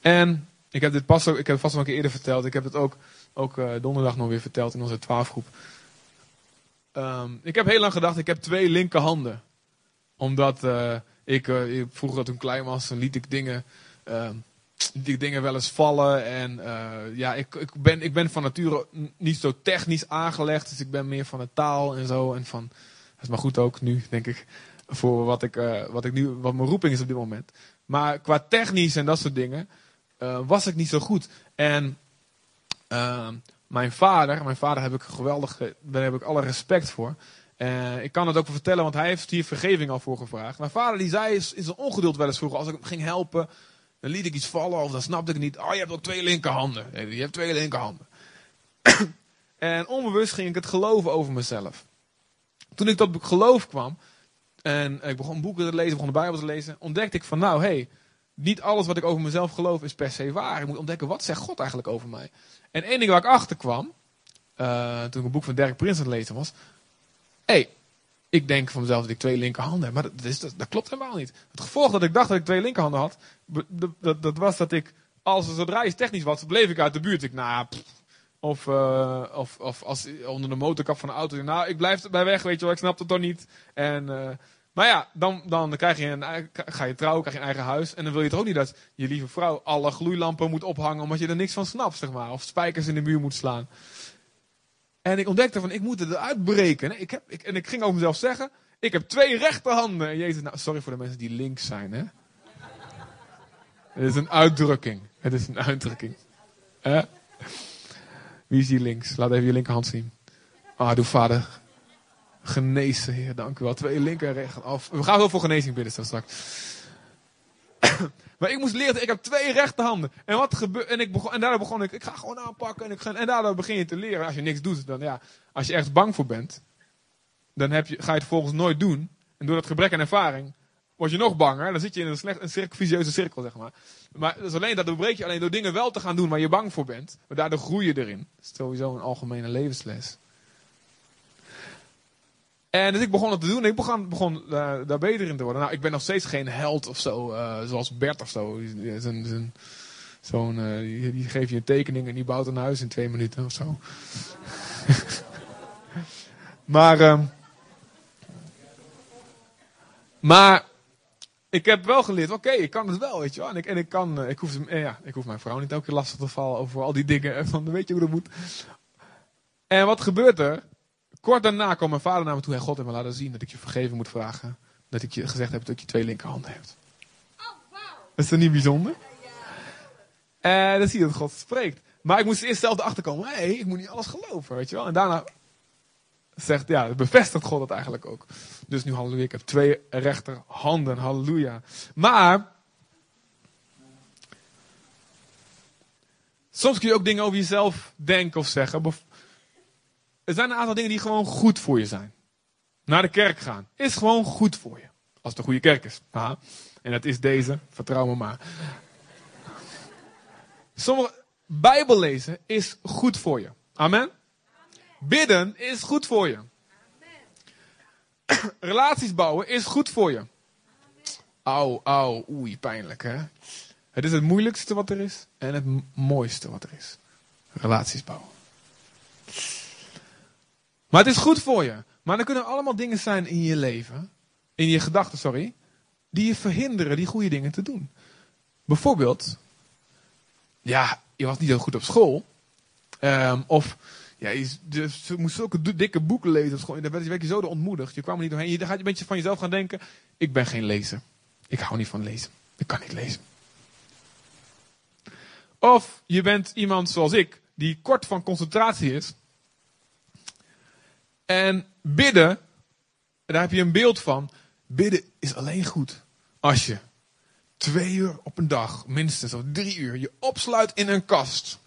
En ik heb dit pas ook, ik heb het vast nog een keer eerder verteld. Ik heb het ook, ook uh, donderdag nog weer verteld in onze twaalfgroep. ehm, ik heb heel lang gedacht, ik heb twee linkerhanden. Omdat uh, ik uh, vroeger toen klein was, liet ik dingen, uh, ik dingen wel eens vallen. En ja, ik, ik, ben, ik ben van nature niet zo technisch aangelegd. Dus ik ben meer van de taal en zo. En van, dat is maar goed ook nu, denk ik. Voor wat, ik, wat, ik nu, wat mijn roeping is op dit moment. Maar qua technisch en dat soort dingen was ik niet zo goed. En ehm, mijn vader, mijn vader heb ik geweldig, daar heb ik alle respect voor. Uh, ik kan het ook vertellen, want hij heeft hier vergeving al voor gevraagd. Mijn vader die zei in zijn ongeduld wel eens vroeger, als ik hem ging helpen, dan liet ik iets vallen of dan snapte ik niet. Oh, je hebt ook twee linkerhanden. Je hebt twee linkerhanden. en onbewust ging ik het geloven over mezelf. Toen ik tot geloof kwam en ik begon boeken te lezen, begon de Bijbel te lezen, ontdekte ik van nou, hé, hey, niet alles wat ik over mezelf geloof is per se waar. Ik moet ontdekken, wat zegt God eigenlijk over mij? En één ding waar ik achter kwam, uh, toen ik een boek van Dirk Prins aan het lezen was. Hé, hey, ik denk van mezelf dat ik twee linkerhanden heb, maar dat, is, dat, dat, klopt helemaal niet. Het gevolg dat ik dacht dat ik twee linkerhanden had, dat, dat, was dat ik, als zodra iets technisch was, bleef ik uit de buurt. Ik, nou, of, uh, of, of als onder de motorkap van de auto, nou, ik blijf bij weg, weet je wel, ik snap het toch niet. En... Uh, maar ja, dan, dan krijg je een, ga je trouwen, krijg je een eigen huis. En dan wil je toch ook niet dat je lieve vrouw alle gloeilampen moet ophangen omdat je er niks van snapt, zeg maar. Of spijkers in de muur moet slaan. En ik ontdekte van, ik moet het eruit breken. Ik heb, ik, en ik ging over mezelf zeggen, ik heb twee rechterhanden. En Jezus, nou, sorry voor de mensen die links zijn, hè. Het is een uitdrukking. Het is een uitdrukking. Wie is hier links? Laat even je linkerhand zien. Ah, doe vader genezen, Heer. Dank u wel. Twee linker en rechter. Af. We gaan wel voor genezing bidden straks. Maar ik moest leren, ik heb twee rechterhanden. En wat gebeurt, en, ik begon, en daardoor begon ik, ik ga gewoon aanpakken. En, ik ga, en daardoor begin je te leren. Als je niks doet, dan ja, als je ergens bang voor bent, dan heb je, ga je het volgens nooit doen. En door dat gebrek aan ervaring, word je nog banger. Dan zit je in een, slecht, een cirkel, visieuze cirkel, zeg maar. Maar dat is alleen, dat breek je alleen door dingen wel te gaan doen waar je bang voor bent. Maar daardoor groei je erin. Dat is sowieso een algemene levensles. En dus ik begon het te doen. En ik begon, begon uh, daar beter in te worden. Nou, ik ben nog steeds geen held of zo. Uh, zoals Bert of zo. Zo'n, uh, die, die geeft je een tekening en die bouwt een huis in twee minuten of zo. maar, uh, maar ik heb wel geleerd, oké, ik kan het wel, weet je wel. En ik, en ik kan, ik hoef, ja, ik hoef mijn vrouw niet elke keer lastig te vallen over al die dingen. Van, weet je hoe dat moet. En wat gebeurt er? Kort daarna kwam mijn vader naar me toe en God heeft me laten zien dat ik je vergeven moet vragen. Dat ik je gezegd heb dat je twee linkerhanden hebt. Oh, wow. Is dat niet bijzonder? En eh, dan zie je dat God spreekt. Maar ik moest eerst zelf erachter komen. Hé, hey, ik moet niet alles geloven, weet je wel. En daarna zegt, ja, bevestigt God het eigenlijk ook. Dus nu, halleluja, ik heb twee rechterhanden, halleluja. Maar, soms kun je ook dingen over jezelf denken of zeggen. Er zijn een aantal dingen die gewoon goed voor je zijn. Naar de kerk gaan is gewoon goed voor je. Als het een goede kerk is. En dat is deze, vertrouw me maar. Sommige Bijbel lezen is goed voor je. Amen. Bidden is goed voor je. Relaties bouwen is goed voor je. Au, au, oei, pijnlijk hè. Het is het moeilijkste wat er is en het mooiste wat er is. Relaties bouwen. Maar het is goed voor je. Maar er kunnen allemaal dingen zijn in je leven, in je gedachten, sorry, die je verhinderen die goede dingen te doen. Bijvoorbeeld, ja, je was niet heel goed op school. Um, of ja, je, je, moest zulke dikke boeken lezen op school. Daar werd je zo ontmoedigd. Je kwam er niet doorheen. Je gaat een beetje van jezelf gaan denken: ik ben geen lezer. Ik hou niet van lezen. Ik kan niet lezen. Of je bent iemand zoals ik, die kort van concentratie is. En bidden, daar heb je een beeld van. Bidden is alleen goed als je twee uur op een dag, minstens of drie uur, je opsluit in een kast.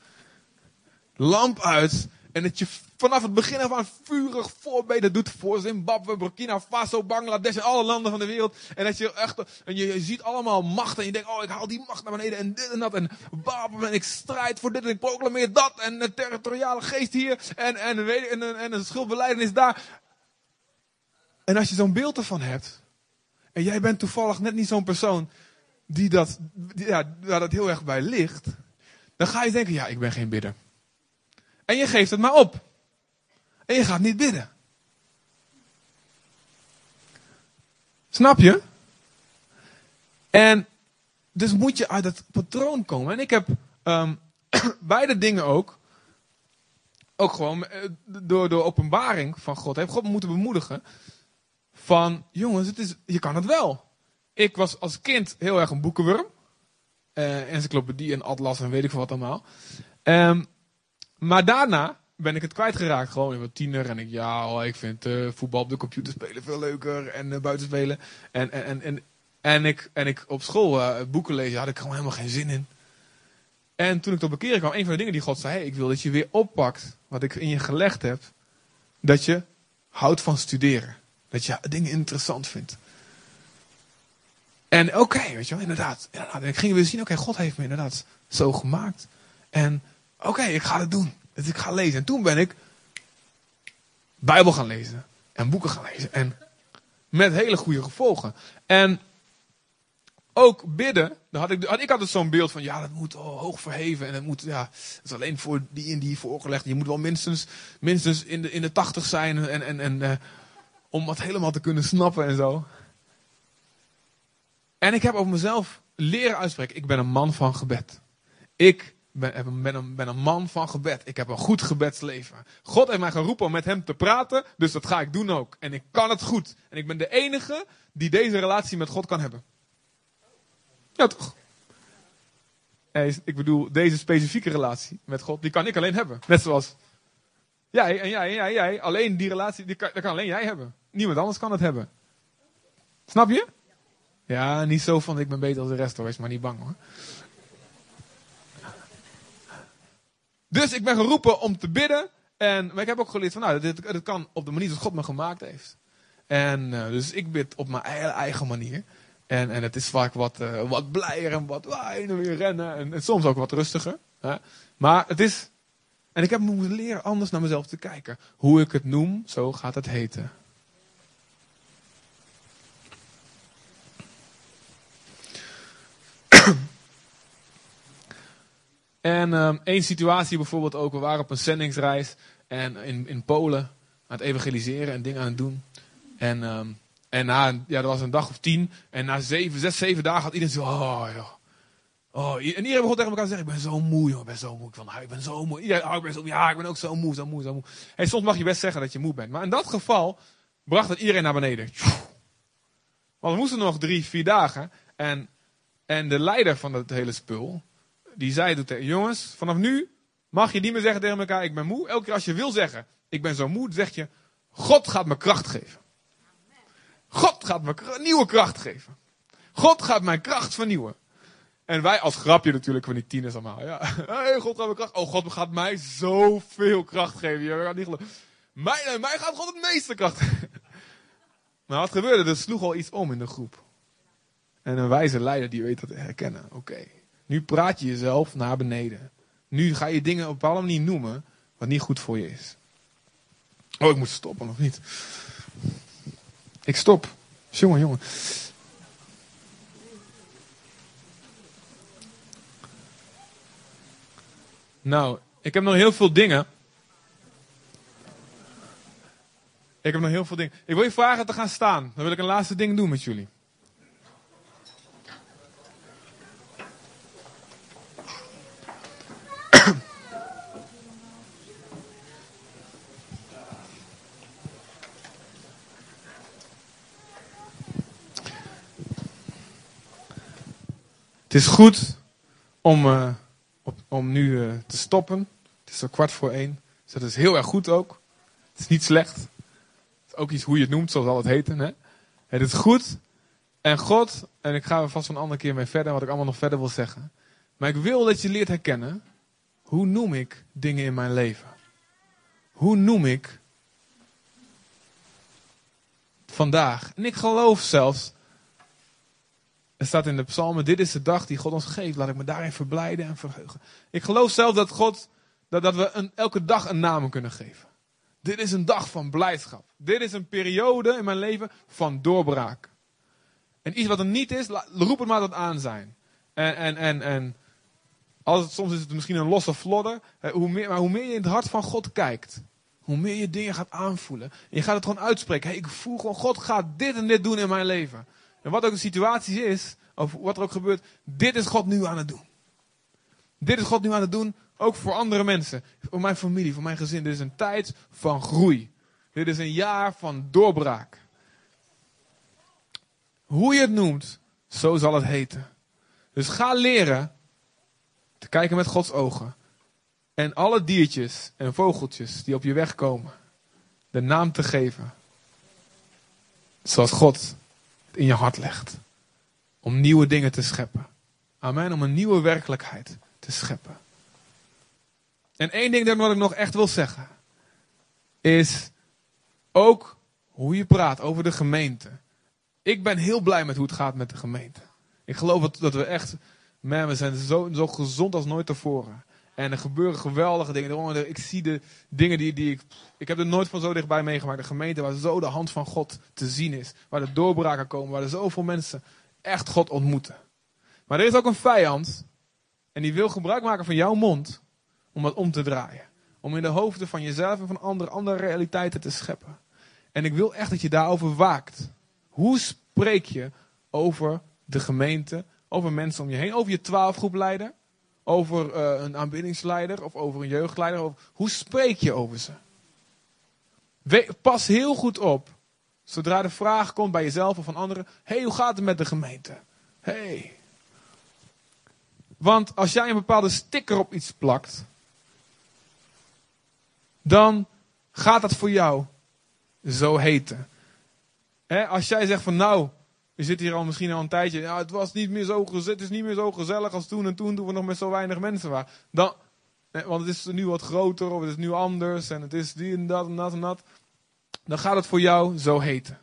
Lamp uit. En dat je vanaf het begin af aan vurig voorbeden doet voor Zimbabwe, Burkina Faso, Bangladesh en alle landen van de wereld. En dat je echt, en je, je ziet allemaal macht en je denkt, oh ik haal die macht naar beneden en dit en dat. En bam, en ik strijd voor dit en ik proclameer dat. En de territoriale geest hier en, en, en, en, en een schuldbeleidenis daar. En als je zo'n beeld ervan hebt, en jij bent toevallig net niet zo'n persoon die dat, ja, waar dat heel erg bij ligt, dan ga je denken, ja, ik ben geen bidder. En je geeft het maar op. En je gaat niet bidden. Snap je? En dus moet je uit het patroon komen. En ik heb um, beide dingen ook. Ook gewoon eh, door, door openbaring van God. Heeft God moeten bemoedigen. Van jongens, het is, je kan het wel. Ik was als kind heel erg een boekenworm. Uh, encyclopedie en atlas en weet ik wat allemaal. Um, maar daarna ben ik het kwijtgeraakt. Gewoon in wat tiener. En ik, ja, oh, ik vind uh, voetbal op de computer spelen veel leuker. En uh, buiten spelen. En, en, en, en, ik, en ik op school uh, boeken lezen, had ik gewoon helemaal geen zin in. En toen ik tot bekering kwam, een van de dingen die God zei: ik wil dat je weer oppakt wat ik in je gelegd heb. Dat je houdt van studeren. Dat je dingen interessant vindt. En oké, weet je wel, inderdaad. inderdaad. En ik ging weer zien, oké, God heeft me inderdaad zo gemaakt. En oké, ik ga het doen. Dus ik ga lezen. En toen ben ik Bijbel gaan lezen. En boeken gaan lezen. En met hele goede gevolgen. En ook bidden. Dan had ik, ik had dus zo'n beeld van, ja, dat moet hoog verheven. En het moet, ja, het is alleen voor die en die voorgelegd. Je moet wel minstens, minstens in de, in de tachtig zijn. En, en, en, uh, om wat helemaal te kunnen snappen en zo. En ik heb over mezelf leren uitspreken. Ik ben een man van gebed. Ik ben, ben, een, ben een man van gebed. Ik heb een goed gebedsleven. God heeft mij geroepen om met hem te praten, dus dat ga ik doen ook. En ik kan het goed. En ik ben de enige die deze relatie met God kan hebben. Ja, toch? Ik bedoel, deze specifieke relatie met God, die kan ik alleen hebben. Net zoals jij en jij en jij, jij. Alleen die relatie, die kan, dat kan alleen jij hebben. Niemand anders kan het hebben. Snap je? Ja, niet zo van ik ben beter dan de rest hoor, wees maar niet bang hoor. Dus ik ben geroepen om te bidden. En, maar ik heb ook geleerd van, nou, dit, dit kan op de manier zoals God me gemaakt heeft. En uh, dus ik bid op mijn eigen manier. En, en het is vaak wat, uh, wat blijer en wat heen en weer rennen. En, en, soms ook wat rustiger. Hè? Maar het is. En ik heb moeten leren anders naar mezelf te kijken. Hoe ik het noem, zo gaat het heten. En um, één situatie bijvoorbeeld ook, we waren op een zendingsreis en in, in Polen aan het evangeliseren en dingen aan het doen. En, um, en na, ja, dat was een dag of tien. En na zeven, zes, zeven dagen had iedereen zo, oh. Oh, en iedereen begon tegen elkaar te zeggen, ik ben zo moe joh, ik ben zo moe. Ik, van, ik ben zo moe. Iedereen, oh, ik ben zo, ja, ik ben ook zo moe, zo moe, zo moe. Hey, soms mag je best zeggen dat je moe bent. Maar in dat geval bracht het iedereen naar beneden. Want we moesten nog drie, vier dagen. En, en de leider van het hele spul, die zei tegen jongens, vanaf nu mag je niet meer zeggen tegen elkaar, ik ben moe. Elke keer als je wil zeggen, ik ben zo moe, zeg je, God gaat me kracht geven. God gaat me nieuwe kracht geven. God gaat mijn kracht vernieuwen. En wij als grapje natuurlijk van die tieners allemaal. Ja, hey, God gaat me kracht. Oh, God gaat mij zoveel kracht geven. Je gaat niet geloven. Mij, mij gaat God het meeste kracht geven. Maar wat gebeurde? Er sloeg al iets om in de groep. En een wijze leider die weet dat te herkennen. Oké. Nu praat je jezelf naar beneden. Nu ga je dingen op een bepaalde manier noemen wat niet goed voor je is. Oh, ik moet stoppen of niet? Ik stop. Jongen, jongen. Nou, ik heb nog heel veel dingen. Ik heb nog heel veel dingen. Ik wil je vragen te gaan staan. Dan wil ik een laatste ding doen met jullie. Het is goed om, uh, op, om nu uh, te stoppen. Het is zo kwart voor één. Dus dat is heel erg goed ook. Het is niet slecht. Het is ook iets hoe je het noemt, zoals zal het heten. Hè? Het is goed. En God, en ik ga er vast een andere keer mee verder, wat ik allemaal nog verder wil zeggen. Maar ik wil dat je leert herkennen, hoe noem ik dingen in mijn leven? Hoe noem ik vandaag? En ik geloof zelfs er staat in de psalmen, dit is de dag die God ons geeft. Laat ik me daarin verblijden en verheugen. Ik geloof zelf dat God, dat, dat we een, elke dag een naam kunnen geven. Dit is een dag van blijdschap. Dit is een periode in mijn leven van doorbraak. En iets wat er niet is, roep het maar dat aan zijn. En, en, en, en als het, soms is het misschien een losse flodder. Hoe meer, maar hoe meer je in het hart van God kijkt, hoe meer je dingen gaat aanvoelen. En je gaat het gewoon uitspreken. Hey, ik voel gewoon, God gaat dit en dit doen in mijn leven. En wat ook de situatie is, of wat er ook gebeurt, dit is God nu aan het doen. Dit is God nu aan het doen, ook voor andere mensen. Voor mijn familie, voor mijn gezin. Dit is een tijd van groei. Dit is een jaar van doorbraak. Hoe je het noemt, zo zal het heten. Dus ga leren te kijken met Gods ogen. En alle diertjes en vogeltjes die op je weg komen, de naam te geven. Zoals God in je hart legt. Om nieuwe dingen te scheppen. Amen. Om een nieuwe werkelijkheid te scheppen. En één ding dat ik nog echt wil zeggen. Is ook hoe je praat over de gemeente. Ik ben heel blij met hoe het gaat met de gemeente. Ik geloof dat, dat we echt, man, we zijn zo, zo gezond als nooit tevoren. En er gebeuren geweldige dingen. Ik zie de dingen die, die ik. Ik heb er nooit van zo dichtbij meegemaakt. De gemeente waar zo de hand van God te zien is. Waar de doorbraken komen. Waar er zoveel mensen echt God ontmoeten. Maar er is ook een vijand. En die wil gebruik maken van jouw mond. Om dat om te draaien. Om in de hoofden van jezelf en van anderen andere realiteiten te scheppen. En ik wil echt dat je daarover waakt. Hoe spreek je over de gemeente, over mensen om je heen, over je twaalfgroepleider, over uh, een aanbiddingsleider of over een jeugdleider? Of, hoe spreek je over ze? pas heel goed op, zodra de vraag komt bij jezelf of van anderen, hey, hoe gaat het met de gemeente? Hey. Want als jij een bepaalde sticker op iets plakt, dan gaat dat voor jou zo heten. als jij zegt van nou, je zit hier al misschien al een tijdje. Ja, het was niet meer zo het is niet meer zo gezellig als toen en toen, toen we nog met zo weinig mensen waren. Dan, want het is nu wat groter of het is nu anders en het is die en dat en dat en dat. Dan gaat het voor jou zo heten.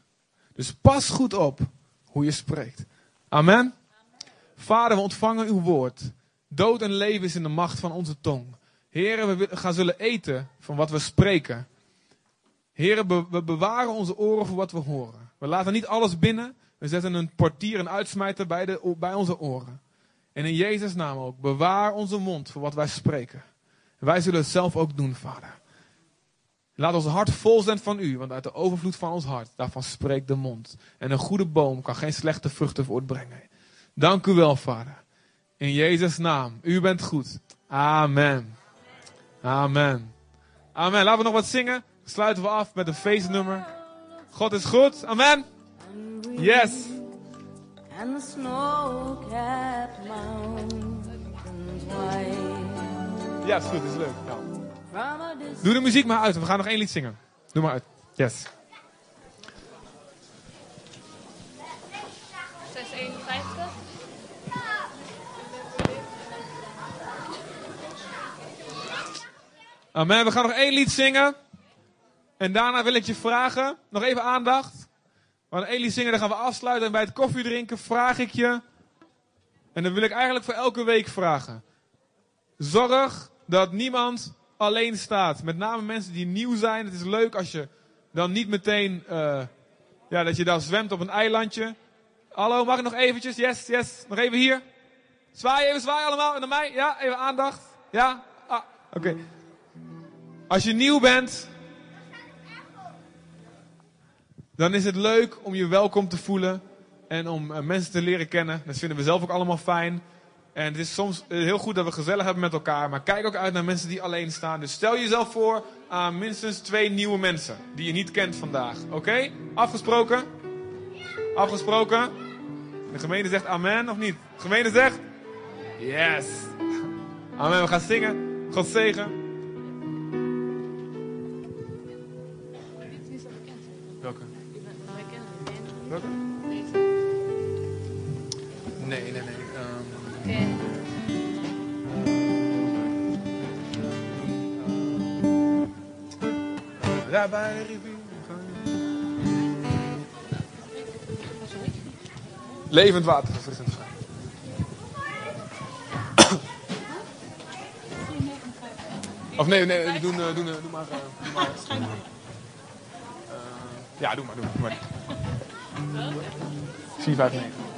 Dus pas goed op hoe je spreekt. Amen. Vader, we ontvangen uw woord. Dood en leven is in de macht van onze tong. Heren, we gaan zullen eten van wat we spreken. Heren, we bewaren onze oren voor wat we horen. We laten niet alles binnen. We zetten een portier, een uitsmijter bij, de, bij onze oren. En in Jezus' naam ook, bewaar onze mond voor wat wij spreken. wij zullen het zelf ook doen, Vader. Laat ons hart vol zijn van u, want uit de overvloed van ons hart, daarvan spreekt de mond. En een goede boom kan geen slechte vruchten voortbrengen. Dank u wel, Vader. In Jezus' naam. U bent goed. Amen. Amen. Amen. Laten we nog wat zingen. Sluiten we af met een feestnummer. God is goed. Amen. Yes. And the snow-capped mountains white. Ja, is goed, is leuk. Ja. Doe de muziek maar uit, we gaan nog één lied zingen. Doe maar uit. Yes. 651. Amen, we gaan nog één lied zingen. En daarna wil ik je vragen, nog even aandacht. Want Elie zingen, dan gaan we afsluiten. En bij het koffiedrinken vraag ik je. En dan wil ik eigenlijk voor elke week vragen. Zorg dat niemand alleen staat. Met name mensen die nieuw zijn. Het is leuk als je dan niet meteen, uh, ja, dat je dan zwemt op een eilandje. Hallo, mag ik nog eventjes? Yes, yes. Nog even hier. Zwaai even, zwaai allemaal. En naar mij. Ja, even aandacht. Ja? Ah, oké. Als je nieuw bent, dan is het leuk om je welkom te voelen en om uh, mensen te leren kennen. Dat vinden we zelf ook allemaal fijn. En het is soms uh, heel goed dat we gezellig hebben met elkaar, maar kijk ook uit naar mensen die alleen staan. Dus stel jezelf voor aan minstens twee nieuwe mensen die je niet kent vandaag. Oké? Afgesproken? Afgesproken? De gemeente zegt amen of niet? De gemeente zegt? Yes. Amen. We gaan zingen. God zegen. Welke? Nee, nee, nee. Um... Oké. Okay. Daar bij de rivier. Levend water, verfrissend vrij. Of nee, nee, we doen, uh, doen, uh, doe maar. Doe maar. Uh, ja, doe maar, doe maar. Doe maar. 4, 5, 9.